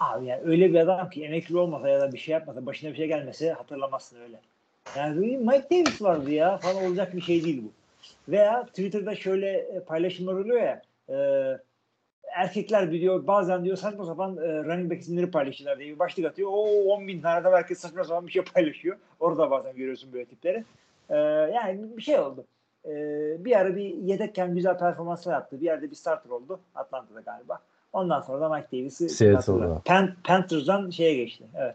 S5: Abi yani öyle bir adam ki emekli olmasa ya da bir şey yapmasa başına bir şey gelmese hatırlamazsın öyle. Yani Mike Davis vardı ya falan olacak bir şey değil bu. Veya Twitter'da şöyle e, paylaşımlar oluyor ya e, erkekler biliyor bazen diyor saçma sapan e, running back isimleri paylaşıyorlar diye bir başlık atıyor. O 10 bin tane de herkes saçma sapan bir şey paylaşıyor. Orada bazen görüyorsun böyle tipleri. E, yani bir şey oldu. E, bir ara bir yedekken güzel performanslar yaptı. Bir yerde bir starter oldu. Atlanta'da galiba. Ondan sonra da Mike Davis'i. Pan- Panthers'dan şeye geçti. Evet.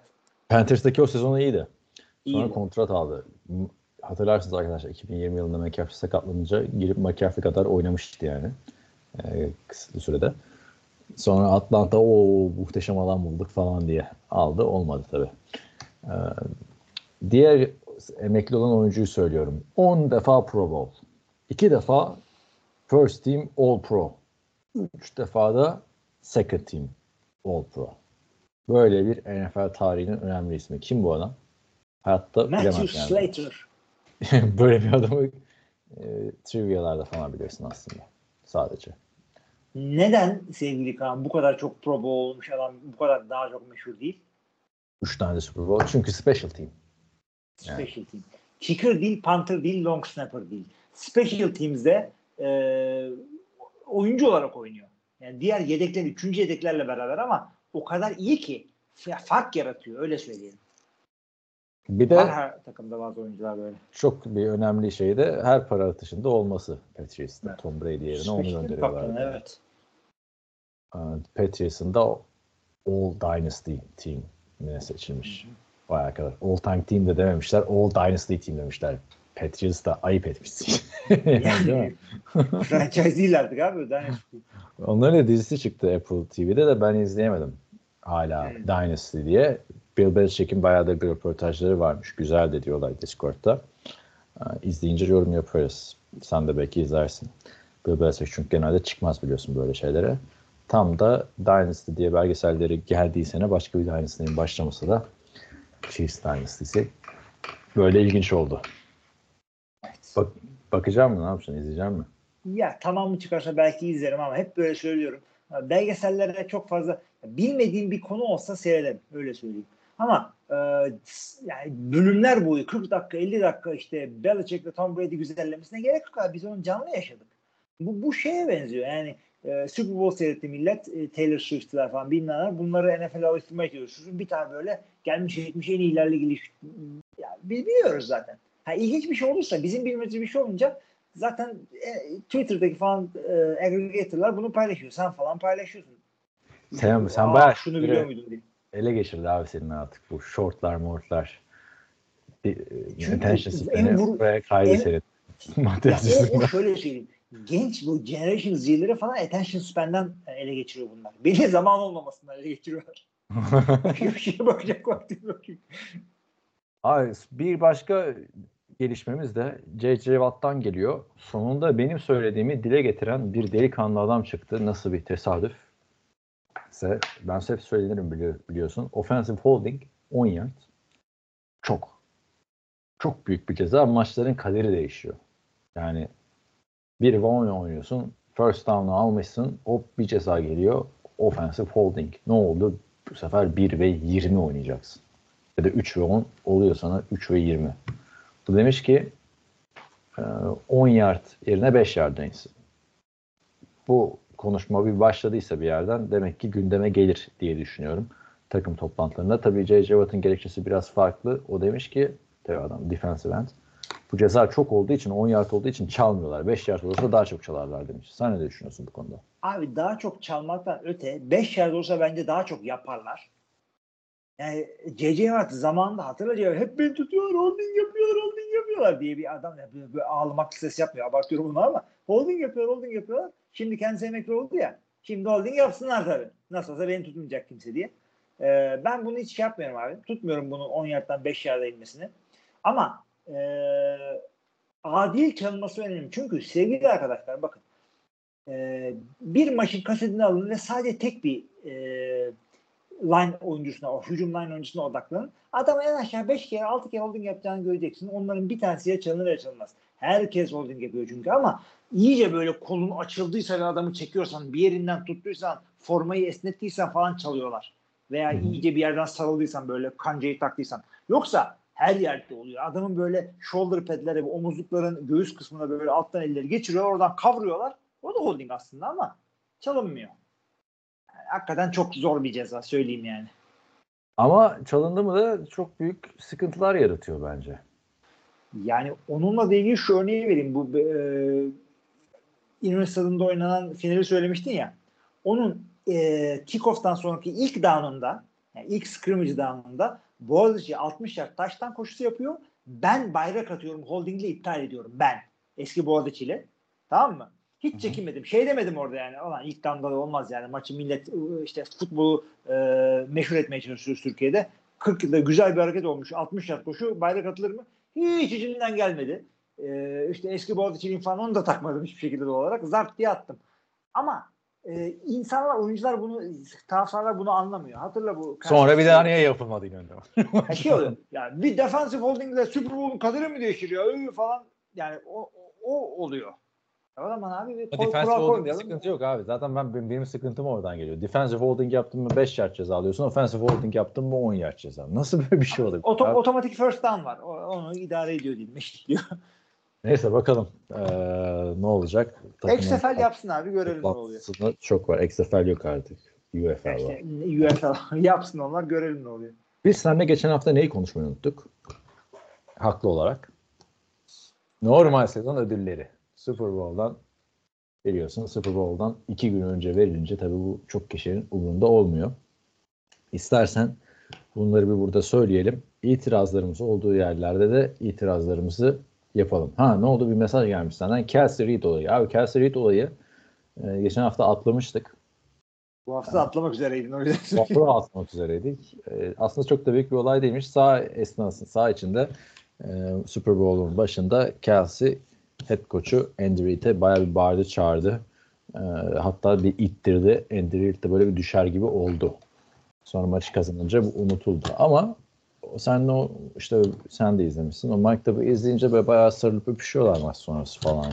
S4: Panthers'taki o sezonu iyiydi. Sonra
S5: İyi.
S4: kontrat aldı. Hatırlarsınız arkadaşlar 2020 yılında McCaffrey sakatlanınca girip McCaffrey kadar oynamıştı yani. Ee, kısıtlı sürede. Sonra Atlanta o muhteşem alan bulduk falan diye aldı. Olmadı tabii. Ee, diğer emekli olan oyuncuyu söylüyorum. 10 defa Pro Bowl. 2 defa First Team All Pro. 3 defa da Second Team All Pro. Böyle bir NFL tarihinin önemli ismi. Kim bu adam? Hayatta
S5: Matthew
S4: bilemez yani.
S5: Slater.
S4: Böyle bir adamı e, trivialarda falan bilirsin aslında. Sadece.
S5: Neden sevgili Kaan bu kadar çok Pro Bowl olmuş adam bu kadar daha çok meşhur değil?
S4: Üç tane Super Bowl. Çünkü special team. Yani.
S5: Special team. Kicker değil, punter değil, long snapper değil. Special teams'de e, oyuncu olarak oynuyor. Yani diğer yedekler, üçüncü yedeklerle beraber ama o kadar iyi ki fark yaratıyor öyle söyleyelim.
S4: Bir de
S5: her takımda bazı oyuncular böyle.
S4: çok bir önemli şey de her para atışında olması Patriots'ta.
S5: Evet.
S4: Tom Brady yerine onu gönderiyorlar.
S5: Evet.
S4: Ee, Patriots'ın da All Dynasty Team ne seçilmiş. Bayağı kadar. All Time Team de dememişler. All Dynasty Team demişler. Patriots da ayıp etmişsin. yani,
S5: franchise değil artık abi. Dynasty.
S4: Onların da dizisi çıktı Apple TV'de de ben izleyemedim. Hala
S5: Hmm.
S4: Dynasty diye. Bill Belichick'in bayağı da bir röportajları varmış. Güzel de diyorlar Discord'da. İzleyince yorum yaparız. Sen de belki izlersin. Bill Belichick çünkü genelde çıkmaz biliyorsun böyle şeylere. Tam da Dynasty diye belgeselleri geldiği sene başka bir Dynasty'nin başlaması da Chiefs Dynasty'si. Böyle ilginç oldu. Bak, bakacağım mı? Ne yapacaksın? İzleyeceğim mi?
S5: Ya tamamı çıkarsa belki izlerim ama hep böyle söylüyorum. Ya Belgesellere çok fazla bilmediğim bir konu olsa seyrederim. Öyle söyleyeyim. Ama e, yani bölümler boyu 40 dakika 50 dakika işte Belichick'le Tom Brady güzellemesine gerek yok abi. Biz onu canlı yaşadık. Bu, bu şeye benziyor. Yani e, Super Bowl seyretti millet. E, Taylor Swift'ler falan bilmem Bunları NFL'e alıştırmaya çalışıyorsun. Bir tane böyle gelmiş geçmiş en iyilerle ilgili ya, biz biliyoruz zaten. Ha, ilginç bir şey olursa bizim bilmediğimiz bir şey olunca zaten e, Twitter'daki falan e, aggregator'lar bunu paylaşıyor. Sen falan paylaşıyorsun.
S4: Sen, sen
S5: Aa,
S4: bayağı
S5: şunu biliyor muydun diye.
S4: Ele geçirdi abi senin artık bu shortlar mortlar.
S5: Çünkü
S4: attention
S5: en
S4: span'i ve kaydı
S5: o, o
S4: açısından.
S5: şöyle söyleyeyim. Genç bu Generation Z'leri falan attention span'den ele geçiriyor bunlar. Beni zaman olmamasından ele geçiriyorlar. Bir şeye bakacak vaktim yok.
S4: Abi bir başka gelişmemiz de J.J. Watt'tan geliyor. Sonunda benim söylediğimi dile getiren bir delikanlı adam çıktı. Nasıl bir tesadüf? İse ben hep söylerim bili- biliyorsun. Offensive holding 10 yard. Çok. Çok büyük bir ceza. Maçların kaderi değişiyor. Yani bir 10 oynuyorsun. First down'u almışsın. Hop bir ceza geliyor. Offensive holding. Ne oldu? Bu sefer 1 ve 20 oynayacaksın. ya da 3 ve 10 oluyor sana 3 ve 20. Bu demiş ki e, 10 yard yerine 5 yard insin. Bu konuşma bir başladıysa bir yerden demek ki gündeme gelir diye düşünüyorum takım toplantılarında. Tabii J.J. Watt'ın gerekçesi biraz farklı. O demiş ki tabii adam defensive end. Bu ceza çok olduğu için 10 yard olduğu için çalmıyorlar. 5 yard olursa daha çok çalarlar demiş. Sen ne düşünüyorsun bu konuda?
S5: Abi daha çok çalmaktan öte 5 yard olsa bence daha çok yaparlar. Yani C.C. Watt zamanında hatırlayacağım hep beni tutuyor holding yapıyorlar holding yapıyorlar diye bir adam böyle ağlamak ses yapmıyor abartıyorum bunu ama holding yapıyor holding yapıyorlar. Şimdi kendisi emekli oldu ya şimdi holding yapsınlar tabii. Nasıl olsa beni tutmayacak kimse diye. Ee, ben bunu hiç şey yapmıyorum abi. Tutmuyorum bunu 10 yardtan 5 yarda inmesini. Ama e, adil çalınması önemli. Çünkü sevgili arkadaşlar bakın e, bir maçın kasetini alın ve sadece tek bir e, line oyuncusuna, o hücum line oyuncusuna odaklanın. Adam en aşağı 5 kere 6 kere holding yapacağını göreceksin. Onların bir tanesi ya çalınır ya çalınmaz. Herkes holding yapıyor çünkü ama iyice böyle kolun açıldıysa ve adamı çekiyorsan bir yerinden tuttuysan formayı esnettiysen falan çalıyorlar. Veya iyice bir yerden sarıldıysan böyle kancayı taktıysan. Yoksa her yerde oluyor. Adamın böyle shoulder padleri, bu omuzlukların göğüs kısmına böyle alttan elleri geçiriyor. Oradan kavruyorlar. O da holding aslında ama çalınmıyor. Hakikaten çok zor bir ceza söyleyeyim yani.
S4: Ama çalındı mı da çok büyük sıkıntılar yaratıyor bence.
S5: Yani onunla da ilgili şu örneği vereyim. Bu e, İnönü Stadı'nda oynanan finali söylemiştin ya. Onun e, kickoff'tan sonraki ilk down'unda yani ilk scrimmage down'unda Boğaziçi 60 yard taştan koşusu yapıyor. Ben bayrak atıyorum. Holding'le iptal ediyorum. Ben. Eski Boğaziçi'li. Tamam mı? Hiç çekinmedim. Şey demedim orada yani. Ulan ilk down'da da olmaz yani. Maçı millet işte futbolu e, meşhur etmeye çalışıyoruz Türkiye'de. 40 yılda güzel bir hareket olmuş. 60 yard koşu. Bayrak atılır mı? Hiç içimden gelmedi. Ee, işte eski Boğaziçi'nin falan onu da takmadım hiçbir şekilde doğal olarak. Zart diye attım. Ama e, insanlar, oyuncular bunu, taraftarlar bunu anlamıyor. Hatırla bu.
S4: Sonra bir daha niye yapılmadı İnönü'nde?
S5: Ya şey oluyor. Yani bir defensive holding ile Super Bowl'un kaderi mi değişir ya? Öyle falan. Yani o, o oluyor. O zaman abi bir kol- kural koymayalım.
S4: sıkıntı yok abi. Zaten ben benim, sıkıntım oradan geliyor. Defensive holding yaptın mı 5 yard ceza alıyorsun. Offensive holding yaptın mı 10 yard ceza. Nasıl böyle bir şey olabilir?
S5: Oto,
S4: abi?
S5: otomatik first down var. Onu idare ediyor diyeyim. Eşitliyor.
S4: Neyse bakalım ee, ne olacak. Takımın
S5: XFL yapsın abi görelim ne oluyor.
S4: Çok var. XFL yok artık. UFL var.
S5: UFL yapsın onlar görelim ne oluyor.
S4: Biz seninle geçen hafta neyi konuşmayı unuttuk? Haklı olarak. Normal sezon ödülleri. Super Bowl'dan biliyorsun Super Bowl'dan iki gün önce verilince tabii bu çok kişinin umurunda olmuyor. İstersen bunları bir burada söyleyelim. İtirazlarımız olduğu yerlerde de itirazlarımızı yapalım. Ha ne oldu bir mesaj gelmiş senden. Kelsey Reed olayı. Abi Kelsey Reed olayı e, geçen hafta atlamıştık.
S5: Bu hafta atlamak üzereydin o yüzden.
S4: Vapura atmak üzereydik. Ee, aslında çok da büyük bir olay değilmiş. Sağ esnası, sağ içinde e, Super Bowl'un başında Kelsey head coach'u Andy Reid'e bayağı bir bağırdı, çağırdı. E, hatta bir ittirdi. Andy Reid de böyle bir düşer gibi oldu. Sonra maçı kazanınca bu unutuldu. Ama sen de o işte sen de izlemişsin. O Mike Tabu izleyince böyle bayağı sarılıp öpüşüyorlar maç sonrası falan.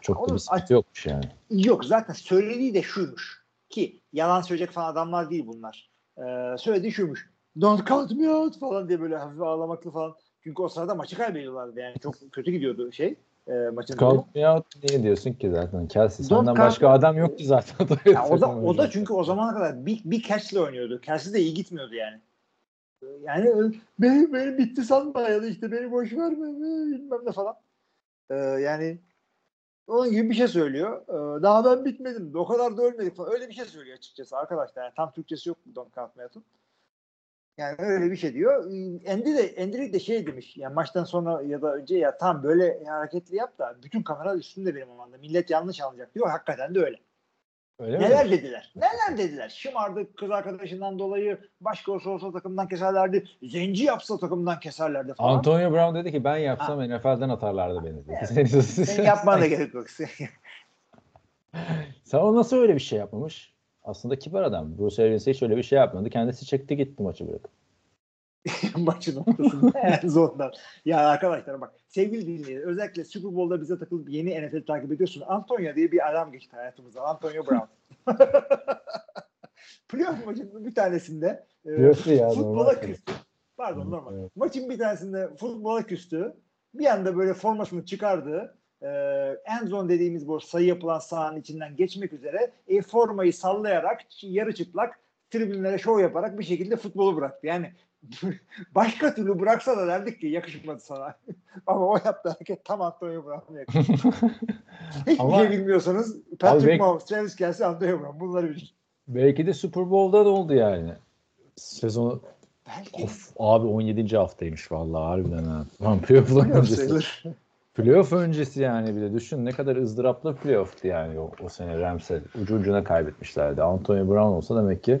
S4: Çok da
S5: Oğlum,
S4: bir sıkıntı yokmuş yani.
S5: Yok zaten söylediği de şuymuş. Ki yalan söyleyecek falan adamlar değil bunlar. Ee, söylediği şuymuş. Don't count me out falan diye böyle hafif ağlamaklı falan. Çünkü o sırada maçı kaybediyorlardı yani. Çok kötü gidiyordu şey. E, maçın.
S4: Out niye diyorsun ki zaten? Kelsey
S5: Don't
S4: senden başka adam yoktu zaten.
S5: Ya o da o da çünkü o zamana kadar bir, bir catch'le oynuyordu. Kelsey de iyi gitmiyordu yani. Yani ö- beni, beni bitti sanma ya da işte beni boş verme e, bilmem ne falan. Ee, yani onun gibi bir şey söylüyor. Ee, daha ben bitmedim. O kadar da ölmedik falan. Öyle bir şey söylüyor açıkçası arkadaşlar. Yani tam Türkçesi yok Don Out'un. Yani öyle bir şey diyor. Andy de, Reid de şey demiş. Yani maçtan sonra ya da önce ya tam böyle hareketli yap da bütün kamera üstünde benim amanda. Millet yanlış anlayacak diyor. Hakikaten de öyle.
S4: Öyle
S5: Neler
S4: mi?
S5: dediler? Neler dediler? Şımardı kız arkadaşından dolayı başka olsa olsa takımdan keserlerdi. Zenci yapsa takımdan keserlerdi falan.
S4: Antonio Brown dedi ki ben yapsam NFL'den atarlardı beni.
S5: Evet.
S4: Sen,
S5: yapmana da gerek yok.
S4: Sen o nasıl öyle bir şey yapmamış? Aslında kibar adam. Bruce Arians hiç öyle bir şey yapmadı. Kendisi çekti gitti maçı bırakıp.
S5: Maçın ortasında en zorundan. Ya arkadaşlar bak sevgili dinleyiciler özellikle Super Bowl'da bize takılıp yeni NFL takip ediyorsun. Antonio diye bir adam geçti hayatımıza. Antonio Brown. playoff maçının bir tanesinde e, futbola küstü. Pardon normal.
S4: Evet.
S5: Maçın bir tanesinde futbola küstü. Bir anda böyle formasını çıkardı. E, end zone dediğimiz bu sayı yapılan sahanın içinden geçmek üzere e, formayı sallayarak yarı çıplak tribünlere şov yaparak bir şekilde futbolu bıraktı. Yani başka türlü bıraksa da derdik ki yakışmadı sana. Ama o yaptığı hareket tam Antonio Brown'a yakışmadı.
S4: Ama-
S5: şey bilmiyorsanız Patrick
S4: belki-
S5: Mahomes, Travis Kelsey, Antonio Brown bunları bilin.
S4: Belki de Super Bowl'da da oldu yani. Sezonu
S5: Belki
S4: of abi 17. haftaymış vallahi harbiden ha. Lan playoff'lar öncesi. Playoff öncesi yani bir de düşün ne kadar ızdıraplı playoff'tu yani o, o sene Ramsey. Ucu ucuna kaybetmişlerdi. Antonio Brown olsa demek ki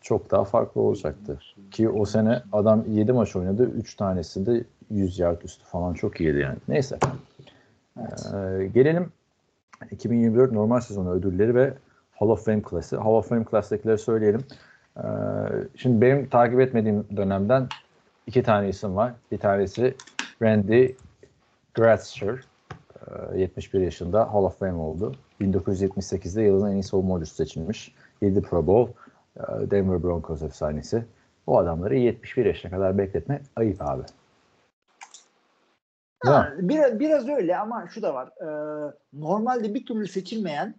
S4: çok daha farklı olacaktı. Ki o sene adam 7 maç oynadı. 3 tanesi de 100 yard üstü falan çok iyiydi yani. Neyse. Ee, gelelim 2024 normal sezonu ödülleri ve Hall of Fame klası. Hall of Fame klasdakileri söyleyelim. Ee, şimdi benim takip etmediğim dönemden iki tane isim var. Bir tanesi Randy Gratzer. Ee, 71 yaşında Hall of Fame oldu. 1978'de yılın en iyi savunma oyuncusu seçilmiş. 7 Pro Bowl. Ee, Denver Broncos efsanesi. O adamları 71 yaşına kadar bekletme ayıp abi.
S5: Ha, biraz, biraz öyle ama şu da var. Ee, normalde bir türlü seçilmeyen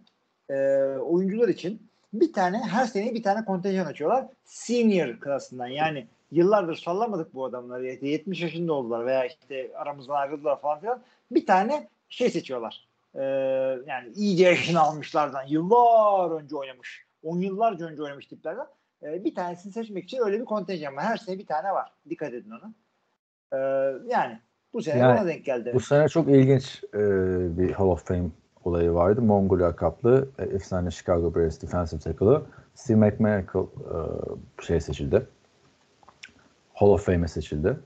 S5: e, oyuncular için bir tane her sene bir tane kontenjan açıyorlar. Senior klasından yani yıllardır sallamadık bu adamları. İşte 70 yaşında oldular veya işte aramızdan ayrıldılar falan filan. Bir tane şey seçiyorlar. Ee, yani iyice yaşını almışlardan yıllar önce oynamış. 10 yıllarca önce oynamış tiplerden. Ee, bir tanesini seçmek için öyle bir kontenjan var. Her sene bir tane var. Dikkat edin ona. Ee, yani bu sene
S4: Yani
S5: ona denk geldi.
S4: Bu sene çok ilginç e, bir Hall of Fame olayı vardı. Mongol lakaplı e, efsane Chicago Bears defensive tackle'ı Steve McMichael e, şey seçildi. Hall of Fame'e seçildi.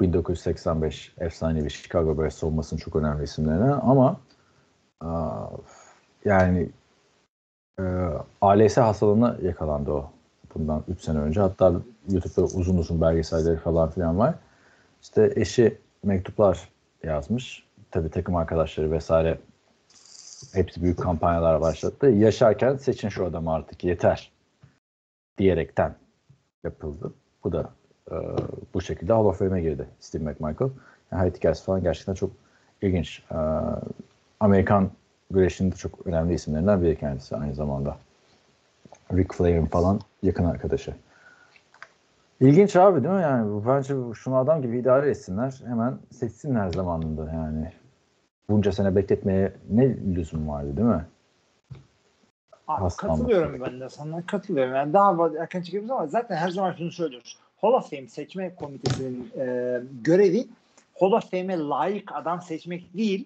S4: 1985 efsanevi Chicago Bears savunmasının çok önemli isimlerine ama e, yani e, ALS hastalığına yakalandı o bundan 3 sene önce. Hatta YouTube'da uzun uzun belgeselleri falan filan var. İşte eşi mektuplar yazmış. Tabii takım arkadaşları vesaire hepsi büyük kampanyalar başlattı. Yaşarken seçin şu adamı artık yeter diyerekten yapıldı. Bu da e, bu şekilde Hall of Fame'e girdi Steve McMichael. Yani hayat hikayesi falan gerçekten çok ilginç. E, Amerikan güreşinin de çok önemli isimlerinden biri kendisi aynı zamanda. Ric Flair'in falan yakın arkadaşı. İlginç abi değil mi yani? Bence şunu adam gibi idare etsinler. Hemen seçsinler zamanında yani. Bunca sene bekletmeye ne lüzum vardı değil mi?
S5: Abi, katılıyorum ben de sana katılıyorum. Yani daha erken çıkıyoruz ama zaten her zaman şunu söylüyoruz. Hall of Fame seçme komitesinin e, görevi Hall of Fame'e layık adam seçmek değil.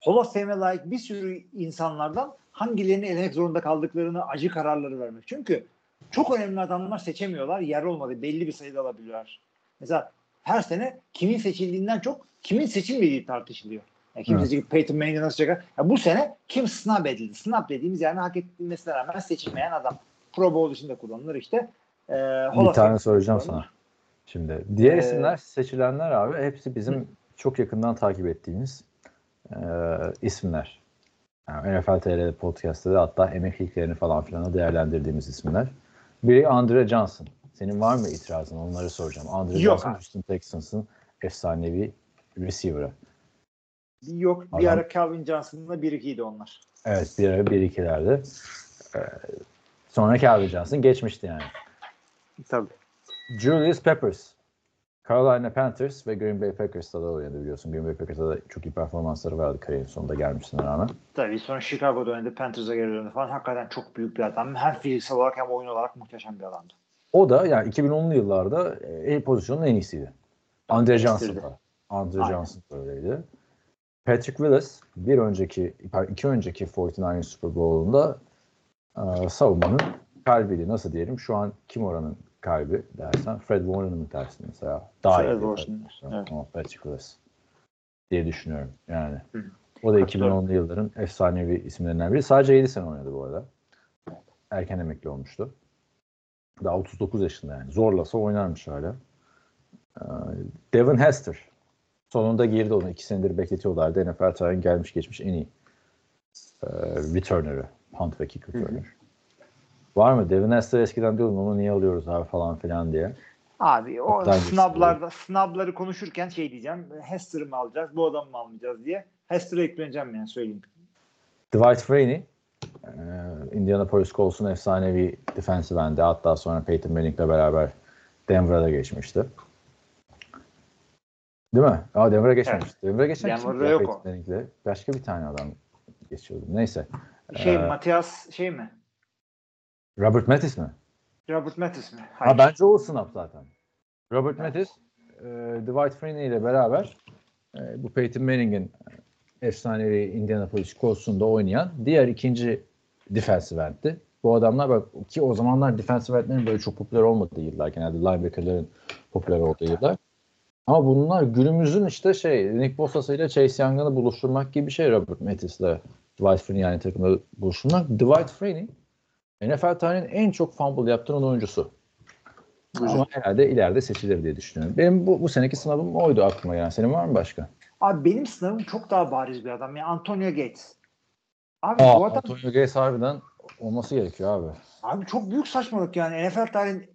S5: Hall of Fame'e layık bir sürü insanlardan hangilerini elemek zorunda kaldıklarını acı kararları vermek. Çünkü çok önemli adamlar seçemiyorlar. Yer olmadı. Belli bir sayıda alabiliyorlar. Mesela her sene kimin seçildiğinden çok kimin seçilmediği tartışılıyor. Yani kim
S4: Evet.
S5: seçildi, Peyton Manning nasıl çıkar? Ya bu sene kim snub edildi? Snub dediğimiz yani hak edilmesine rağmen seçilmeyen adam. Pro Bowl dışında kullanılır işte. Hall
S4: Bir tane soracağım sana. Şimdi diğer
S5: Ee,
S4: isimler seçilenler abi hepsi bizim çok yakından takip ettiğimiz e, isimler. Yani NFL TR podcast'ta da hatta emekliliklerini falan filan değerlendirdiğimiz isimler. Biri Andre Johnson. Senin var mı itirazın? Onları soracağım. Andre
S5: Yok
S4: Johnson. Houston Texans'ın efsanevi receiver'ı.
S5: Yok bir
S4: Adam-
S5: ara Calvin Johnson'la bir ikiydi onlar.
S4: Evet bir ara bir ikilerde. Ee, sonra Calvin Johnson geçmişti yani.
S5: Tabii.
S4: Julius Peppers. Carolina Panthers ve Green Bay Packers'ta da oynadı biliyorsun. Green Bay Packers'ta da çok iyi performansları vardı kariyerin sonunda gelmişsine rağmen.
S5: Tabii sonra Chicago'da oynadı, Panthers'a geri döndü falan. Hakikaten çok büyük bir adam. Hem fiziksel olarak hem oyun olarak muhteşem bir adamdı.
S4: O da yani 2010'lu yıllarda e, pozisyonun en iyisiydi. Andre Johnson da. Andre. Johnson da öyleydi. Patrick Willis bir önceki, iki önceki 49ers Super Bowl'unda e, savunmanın kalbiydi. Nasıl diyelim? Şu an kim oranın kalbi dersen Fred Warner'ın mı dersin mesela? Daha
S5: Fred. Warner, evet.
S4: Willis diye düşünüyorum yani.
S5: Hı.
S4: O da
S5: Katılıyorum.
S4: 2010'lu yılların efsanevi isimlerinden biri. Sadece 7 sene oynadı bu arada. Erken emekli olmuştu. Daha 39 yaşında yani. Zorlasa oynarmış hala. Ee, Devin Hester. Sonunda girdi onu. iki senedir bekletiyorlardı. NFL tarihinin gelmiş geçmiş en iyi e, returner'ı. Punt ve kick returner. Var mı? Devin Hester eskiden diyordum onu niye alıyoruz abi falan filan diye.
S5: Abi o
S4: Kaptan geçti
S5: snublarda snubları konuşurken şey diyeceğim. Hester'ı mı alacağız, bu adamı mı almayacağız diye. Hester'a ekleneceğim yani söyleyeyim.
S4: Dwight Freeney Indianapolis Colts'un efsanevi defensive end'i. Hatta sonra Peyton Manning'le beraber Denver'a da geçmişti. Değil mi? Aa Denver'a geçmemişti. Denver'a geçen kim
S5: Denver'da yok
S4: Peyton
S5: o.
S4: Manning'le? Başka bir tane adam geçiyordu. Neyse.
S5: Şey
S4: Ee,
S5: Matias şey mi?
S4: Robert Mathis mi?
S5: Robert Mathis mi?
S4: Ha bence o snap zaten. Robert Mathis, e, Dwight Freeney ile beraber e, bu Peyton Manning'in efsanevi Indianapolis Colts'unda oynayan diğer ikinci defensive end'ti. Bu adamlar bak ki o zamanlar defensive end'lerin böyle çok popüler olmadığı yıllar. Genelde linebacker'ların popüler olduğu yıllar. Ama bunlar günümüzün işte şey Nick Bosa ile Chase Young'ını buluşturmak gibi bir şey Robert Mathis ile Dwight Freeney yani takımda buluşturmak. Dwight Freeney NFL tarihinin en çok fumble yaptıran oyuncusu. Ama herhalde ileride seçilir diye düşünüyorum. Benim bu, bu seneki sınavım oydu aklıma gelen. Senin var mı başka?
S5: Abi benim sınavım çok daha bariz bir adam. Yani Antonio Gates. Abi
S4: Aa,
S5: bu adam
S4: Antonio Gates harbiden olması gerekiyor abi.
S5: abi çok büyük saçmalık yani. NFL tarihinin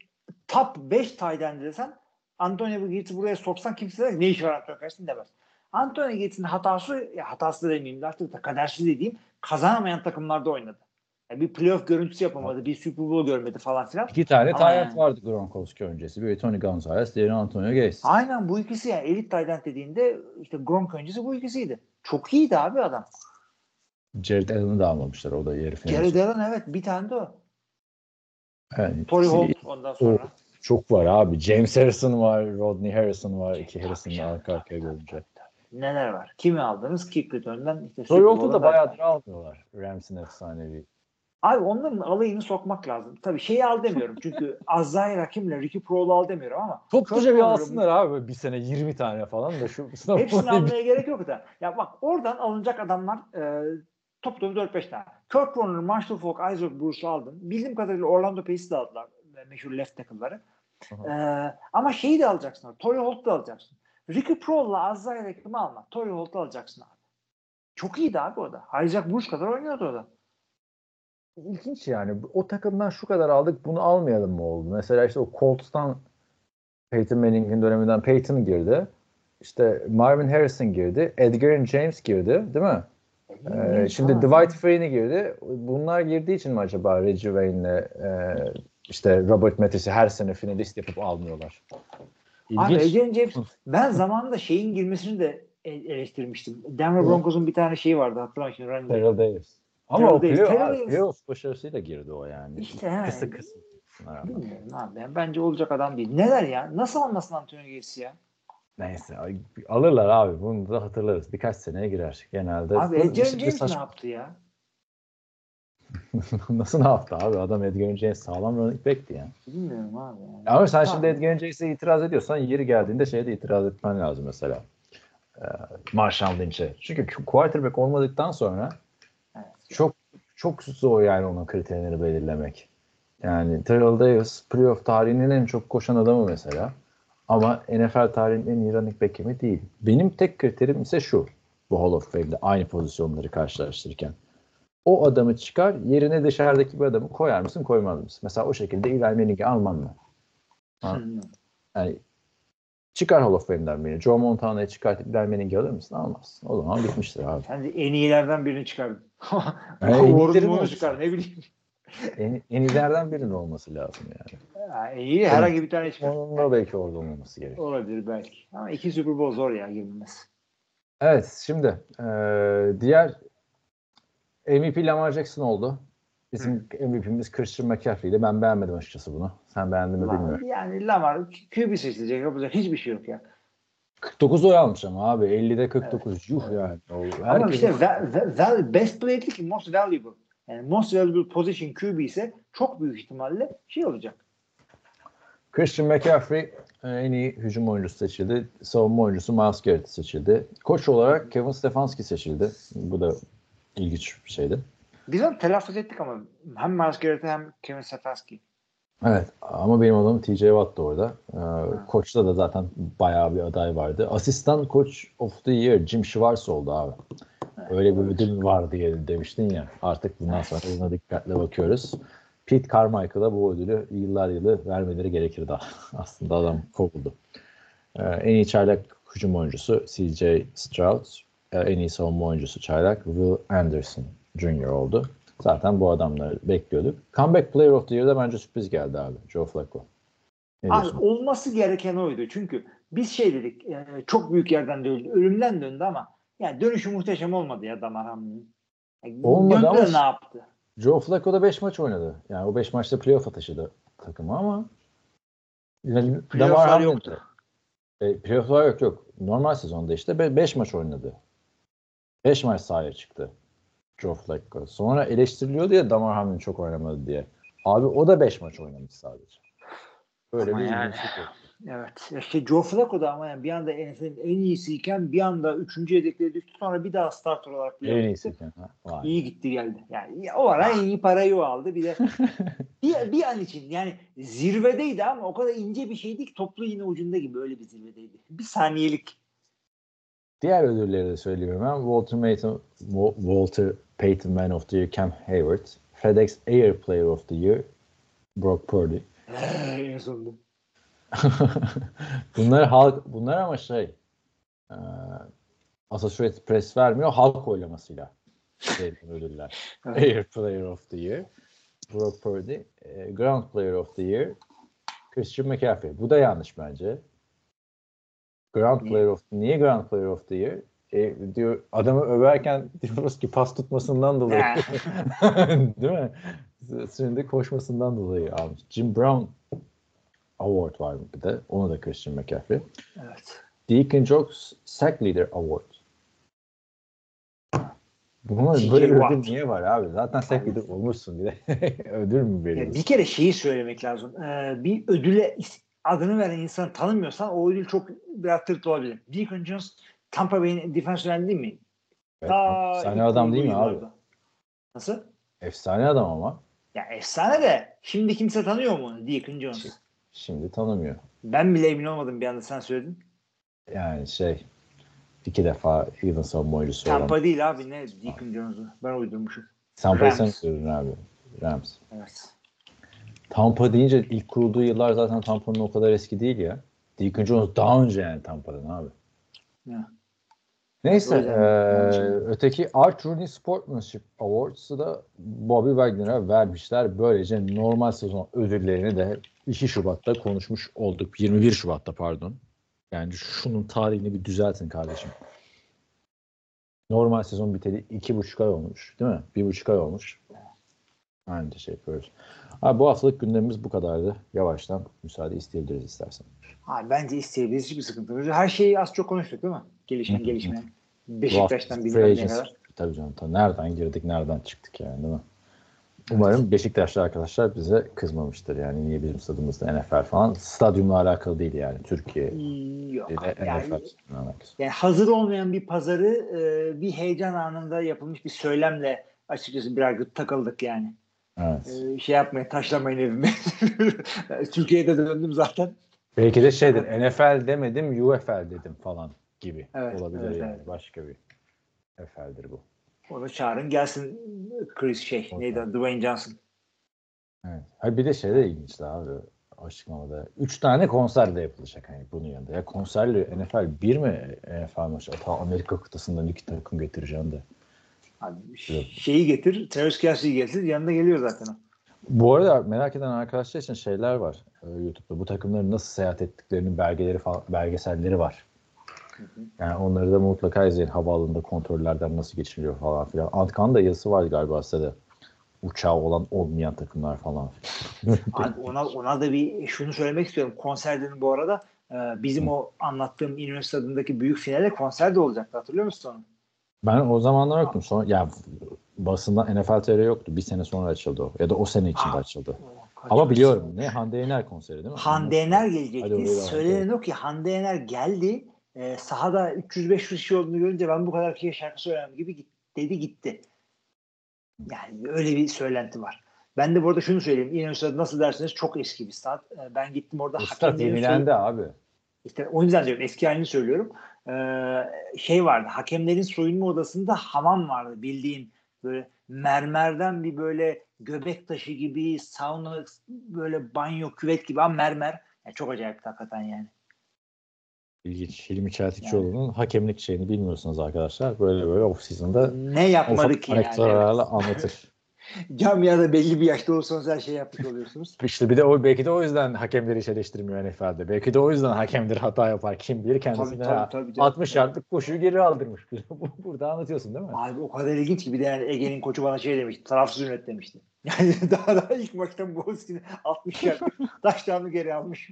S5: top 5 tight desen Antonio Gates'i buraya soksan kimse ki, ne işi var Antonio Gates'in demez. Antonio Gates'in hatası, ya hatası da demeyeyim de artık da kadersiz dediğim kazanamayan takımlarda oynadı. Yani bir playoff görüntüsü yapamadı, bir Super Bowl görmedi falan filan.
S4: İki tane
S5: yani.
S4: vardı Gronkowski öncesi. Biri Tony Gonzalez, diğeri Antonio Gates.
S5: Aynen bu ikisi yani elit end dediğinde işte Gronk öncesi bu ikisiydi. Çok iyiydi abi adam.
S4: Jared Allen'ı da almamışlar. O da herifin.
S5: Jared Allen evet bir tane de o.
S4: Yani, şey,
S5: Holt ondan sonra.
S4: Çok var abi. James Harrison var, Rodney Harrison var. İki Harrison'ı arka arkaya görünce.
S5: Neler var? Kimi aldınız? Kick return'dan işte Super
S4: Holt'u da- bayağıdır almıyorlar. Rams'in efsanevi.
S5: Abi onların alayını sokmak lazım. Tabii şeyi al demiyorum. Çünkü Azrail Hakim'le Ricky Pro'lu al demiyorum ama
S4: Topluca bir alsınlar abi bir sene 20 tane falan da şu sınav
S5: hepsini almaya gerek yok da. Ya bak oradan alınacak adamlar e, top topu 4-5 tane. Kurt Warner, Marshall Falk, Isaac Bruce'u aldın. Bildiğim kadarıyla Orlando Pace'i de aldılar. e, Meşhur left tackle'ları. E, ama şeyi de alacaksın. Torrey Holt'u da alacaksın. Ricky Pro'la Azrail Hakim'i alma. Torrey Holt'u alacaksın abi. Çok iyiydi abi o da. Isaac Bruce kadar oynuyordu o da.
S4: İlginç yani. O takımdan şu kadar aldık bunu almayalım mı oldu? Mesela işte o Colts'tan Peyton Manning'in döneminden Peyton girdi. İşte Marvin Harrison girdi. Edgar James girdi değil mi? Ee, şimdi
S5: Tamam.
S4: Dwight Freeney girdi. Bunlar girdiği için mi acaba Reggie Wayne'le e, işte Robert Mathis'i her sene finalist yapıp almıyorlar?
S5: Abi
S4: İlginç.
S5: Adrian James ben zamanında şeyin girmesini de e- eleştirmiştim. Denver Broncos'un bir tane şeyi vardı hatırlamıyorum şimdi.
S4: Terrell Davis. Ama o playoff, abi, başarısıyla girdi o yani.
S5: İşte.
S4: Kısa kısa.
S5: Bilmiyorum abi. Yani bence olacak adam değil. Neler ya? Nasıl almasın Antonio Gates'i ya?
S4: Neyse alırlar abi bunu da hatırlarız. Birkaç seneye girer genelde.
S5: Abi
S4: şimdi
S5: James
S4: saç-
S5: ne yaptı ya?
S4: Nasıl ne yaptı abi? Adam Edgar James sağlam running back'ti yani.
S5: Bilmiyorum abi. Yani.
S4: Ama sen
S5: Tamam.
S4: şimdi Edgar James'e itiraz ediyorsan yeri geldiğinde şeye de itiraz etmen lazım mesela. Ee, Marshall Lynch'e. Çünkü quarterback olmadıktan sonra. Çok zor yani onun kriterini belirlemek. Yani Terrell Davis playoff tarihinin en çok koşan adamı mesela. Ama NFL tarihinin en iyi running back'i değil. Benim tek kriterim ise şu. Bu Hall of Fame'de aynı pozisyonları karşılaştırırken. O adamı çıkar yerine dışarıdaki bir adamı koyar mısın koymaz mısın? Mesela o şekilde Eli Manning'i almam mı? Ha.
S5: Hmm.
S4: Yani çıkar Hall of Fame'den birini. Joe Montana'yı çıkartıp Eli Manning'i alır mısın? Almazsın. O zaman bitmiştir abi.
S5: Sen de en iyilerden birini çıkardın. Warren onu
S4: olsun.
S5: çıkar ne bileyim.
S4: En, en iyilerden birinin olması lazım yani.
S5: En iyi herhangi bir tane çıkar.
S4: Onun da belki orada olmaması gerekiyor.
S5: Olabilir belki. Ama iki Super Bowl zor ya girilmez.
S4: Evet şimdi eee, diğer MVP Lamar Jackson oldu. Bizim MVP'miz Christian McCaffrey'di. Ben beğenmedim açıkçası bunu. Sen beğendin mi bilmiyorum.
S5: Yani Lamar QB seçilecek yapacak hiçbir şey yok ya.
S4: 49 oy almış ama abi. 50'de 49. Yuh yani. O,
S5: Ama işte va- va- val- best play değil ki most valuable. Yani most valuable position QB ise çok büyük ihtimalle şey olacak.
S4: Christian McCaffrey e, en iyi hücum oyuncusu seçildi. Savunma oyuncusu Miles Garrett seçildi. Koç olarak Kevin Stefanski seçildi. Bu da ilginç bir şeydi.
S5: Biz onu telaffuz ettik ama hem Miles Garrett'e hem Kevin Stefanski.
S4: Evet ama benim adamım TJ Watt da orada. Ee, koçta da zaten bayağı bir aday vardı. Asistan Coach of the Year Jim Schwartz oldu abi. Öyle bir ödül var diye demiştin ya. Artık bundan sonra buna dikkatle bakıyoruz. Pete Carmichael'a bu ödülü yıllar yılı vermeleri gerekirdi aslında adam kovuldu. Ee, en iyi çaylak hücum oyuncusu CJ Stroud, ee, en iyi savunma oyuncusu çaylak Will Anderson Jr. oldu. Zaten bu adamları bekliyorduk. Comeback Player of the Year'da bence sürpriz geldi abi. Joe Flacco.
S5: Abi, olması gereken oydu. Çünkü biz şey dedik e, çok büyük yerden döndü. Ölümden döndü ama yani dönüşü muhteşem olmadı ya Damar Hamlin'in. Yani
S4: Olmadı ama-
S5: ne yaptı?
S4: Joe Flacco da 5 maç oynadı. Yani o 5 maçta playoff'a taşıdı takımı ama yani Damar Hamlin
S5: yoktu.
S4: E, playoff'lar yok yok. Normal sezonda işte 5 maç oynadı. 5 maç sahaya çıktı. Joe Flacco. Sonra eleştiriliyordu ya Damar Hamlin çok oynamadı diye. Abi o da 5 maç oynamış sadece. Böyle
S5: Ama
S4: bir
S5: yani. Evet. İşte Joe Flacco da ama yani bir anda NFL'in en iyisiyken bir anda üçüncü yedeklere düştü. Sonra bir daha starter olarak
S4: En
S5: playoff'a
S4: iyisi.
S5: gitti.
S4: Ha.
S5: İyi gitti geldi. Yani o ara en iyi parayı o aldı. Bir de bir, bir an için yani zirvedeydi ama o kadar ince bir şeydi ki toplu yine ucunda gibi öyle bir zirvedeydi. Bir saniyelik.
S4: Diğer ödülleri de söyleyeyim hemen. Walter Payton, Wa- Walter Payton Man of the Year Cam Hayward. FedEx Air Player of the Year Brock Purdy.
S5: en sonunda.
S4: bunlar halk bunlar ama şey e, Associated Press vermiyor halk oylamasıyla verilen ödüller. Air Player of the Year Brock Purdy, e, Ground Player of the Year Christian McCaffrey. Bu da yanlış bence. Ground? Player of niye Ground Player of the Year? E, diyor adamı överken diyoruz ki pas tutmasından dolayı. Değil mi? Şimdi koşmasından dolayı almış. Jim Brown Award var bir de. Onu da Christian McCaffrey.
S5: evet.
S4: Deacon Jokes Sack Leader Award. Buna
S5: TJ
S4: böyle bir ödül
S5: Watt.
S4: niye var abi? Zaten sack leader olmuşsun bir de. ödül mü veriyorsun?
S5: bir kere şeyi söylemek lazım. Ee, bir ödüle adını veren insanı tanımıyorsan o ödül çok biraz tırt olabilir. Deacon Jones Tampa Bay'in defensive end değil mi?
S4: Evet,
S5: Ta
S4: efsane adam değil mi abi?
S5: Nasıl?
S4: Efsane adam ama.
S5: Ya efsane de şimdi kimse tanıyor mu Deacon Jones?
S4: Şimdi tanımıyor.
S5: Ben bile emin olmadım bir anda sen söyledin.
S4: Yani şey iki defa yılın savunma oyuncusu olan.
S5: Tampa değil abi ne Deacon Jones'u. Ben uydurmuşum.
S4: Tampa'yı sen söyledin abi. Rams.
S5: Evet.
S4: Tampa deyince ilk kurulduğu yıllar zaten Tampa'nın o kadar eski değil ya. Deacon Jones daha önce yani Tampa'dan abi.
S5: Ya.
S4: Neyse
S5: Öyle.
S4: öteki Art Rooney Sportsmanship Awards'ı da Bobby Wagner'a vermişler. Böylece normal sezon ödüllerini de 2 Şubat'ta konuşmuş olduk. 21 Şubat'ta pardon. Yani şunun tarihini bir düzeltin kardeşim. Normal sezon biteli iki buçuk ay olmuş değil mi? Bir buçuk ay olmuş. Aynı şey yapıyoruz. Abi bu haftalık gündemimiz bu kadardı. Yavaştan müsaade isteyebiliriz istersen.
S5: Abi bence isteyebiliriz hiçbir sıkıntımız yok. Her şeyi az çok konuştuk değil mi? Gelişen gelişmeyen. Beşiktaş'tan bilmem ne kadar.
S4: Tabii canım. ta nereden girdik, nereden çıktık yani değil mi? Umarım Beşiktaşlı arkadaşlar bize kızmamıştır. Yani niye bizim stadımızda NFL falan. Stadyumla alakalı değil yani. Türkiye
S5: Yok.
S4: ile
S5: Yani,
S4: NFL
S5: yani hazır olmayan bir pazarı e, bir heyecan anında yapılmış bir söylemle açıkçası biraz takıldık yani.
S4: Evet.
S5: E, şey yapmayın taşlamayın evime. Türkiye'de döndüm zaten.
S4: Belki de şeydir. NFL demedim, UFL dedim falan gibi
S5: Evet,
S4: olabilir
S5: evet,
S4: yani.
S5: evet.
S4: Başka bir FL'dir bu.
S5: Onu çağırın gelsin Chris şey
S4: Okey.
S5: neydi? Dwayne Johnson.
S4: Evet. Hayır bir de şey de ilginçti abi. Açıklamada. Üç tane konser de yapılacak hani bunun yanında. Ya konserli NFL bir mi NFL maçı? Ta Amerika kıtasından iki takım getireceğim de.
S5: Abi,
S4: Evet.
S5: şeyi getir, Travis Kelsey'yi getir yanında geliyor zaten.
S4: Bu arada merak eden arkadaşlar için şeyler var e, YouTube'da. Bu takımların nasıl seyahat ettiklerinin belgeleri falan, belgeselleri var. Yani onları da mutlaka izleyin. Havaalanında kontrollerden nasıl geçiliyor falan filan. Antkan da yazısı var galiba sitede. Uçağı olan olmayan takımlar falan filan.
S5: Abi ona, ona da bir şunu söylemek istiyorum. Konserlerin bu arada e, bizim o anlattığım üniversite adındaki büyük finale konser de olacaktı. Hatırlıyor musun onu?
S4: Ben o zamanlar yoktum. Sonra ya basında NFL TR yoktu. Bir sene sonra açıldı o. Ya da o sene içinde
S5: Aa.
S4: açıldı.
S5: Kaç
S4: Ama biliyorum ne Hande Yener konseri değil mi?
S5: Hande Yener gelecekti. Söylenen o ki Hande Yener geldi. E, sahada 300-500 kişi olduğunu görünce ben bu kadar kişiye şarkı söylemem gibi git, dedi gitti. Yani öyle bir söylenti var. Ben de burada şunu söyleyeyim. İnönü nasıl derseniz çok eski bir stat. E, ben gittim orada
S4: Stat yenilendi abi.
S5: İşte o yüzden diyorum eski halini söylüyorum. Ee, şey vardı hakemlerin soyunma odasında hamam vardı bildiğin böyle mermerden bir böyle göbek taşı gibi, sauna böyle banyo, küvet gibi ama mermer. Yani çok acayip hakikaten yani.
S4: İlginç. Hilmi Çeltikçioğlu'nun hakemlik şeyini bilmiyorsunuz arkadaşlar. Böyle böyle off season'da
S5: Ne yapmadı
S4: ufak
S5: ki yani.
S4: anekdotlarla anlatır.
S5: Camiada belli bir yaşta olsanız her şeyi yapmış oluyorsunuz.
S4: İşte bir de o belki de o yüzden hakemleri hiç eleştirmiyor NFL'de. Belki de o yüzden hakemler hata yapar. Kim bilir
S5: Tabii,
S4: kendisine
S5: tabii, tabii canım.
S4: 60 yardlık koşuyu geri aldırmış. Burada anlatıyorsun değil mi?
S5: Abi o kadar ilginç ki bir de yani Ege'nin koçu bana şey demişti. Tarafsız yönet demişti. Yani daha daha ilk maçtan Boğaziçi'ni 60 yard taşlarını geri almış.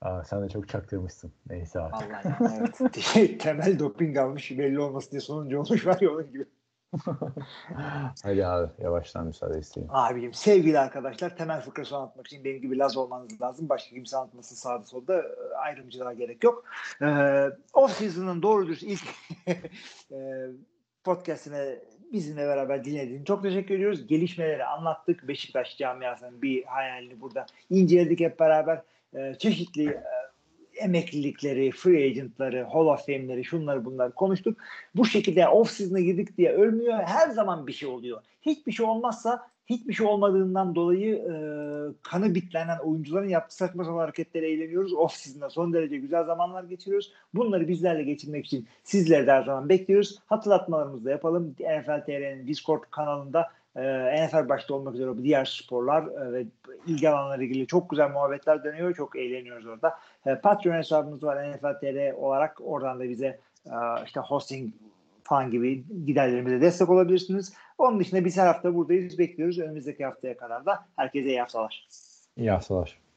S4: Aa, sen de çok çaktırmışsın. Neyse abi.
S5: Vallahi evet. Temel doping almış belli olmasın diye sonuncu olmuş var ya onun gibi.
S4: Hadi abi yavaştan müsaade isteyeyim.
S5: Abicim sevgili arkadaşlar temel fıkrası anlatmak için benim gibi Laz olmanız lazım. Başka kimse anlatmasın sağda solda ayrımcılığa gerek yok. Ee, off season'ın doğru dürüst ilk e, podcastine bizimle beraber dinlediğin çok teşekkür ediyoruz. Gelişmeleri anlattık. Beşiktaş camiasının bir hayalini burada inceledik hep beraber. Ee, çeşitli e, emeklilikleri, free agentları, Hall of Fame'leri, şunları bunları konuştuk. Bu şekilde off season'a girdik diye ölmüyor. Her zaman bir şey oluyor. Hiçbir şey olmazsa hiçbir şey olmadığından dolayı e, kanı bitlenen oyuncuların yaptığı saçma sapan hareketlere eğleniyoruz. Off season'da son derece güzel zamanlar geçiriyoruz. Bunları bizlerle geçirmek için sizleri de her zaman bekliyoruz. Hatırlatmalarımızı da yapalım. NFL TR'nin Discord kanalında e, NFL başta olmak üzere diğer sporlar e, ve ilgi alanları ilgili çok güzel muhabbetler dönüyor. Çok eğleniyoruz orada. E, Patreon hesabımız var NFL TR olarak. Oradan da bize e, işte hosting falan gibi giderlerimize destek olabilirsiniz. Onun dışında biz her hafta buradayız. Bekliyoruz. Önümüzdeki haftaya kadar da herkese iyi haftalar.
S4: İyi haftalar.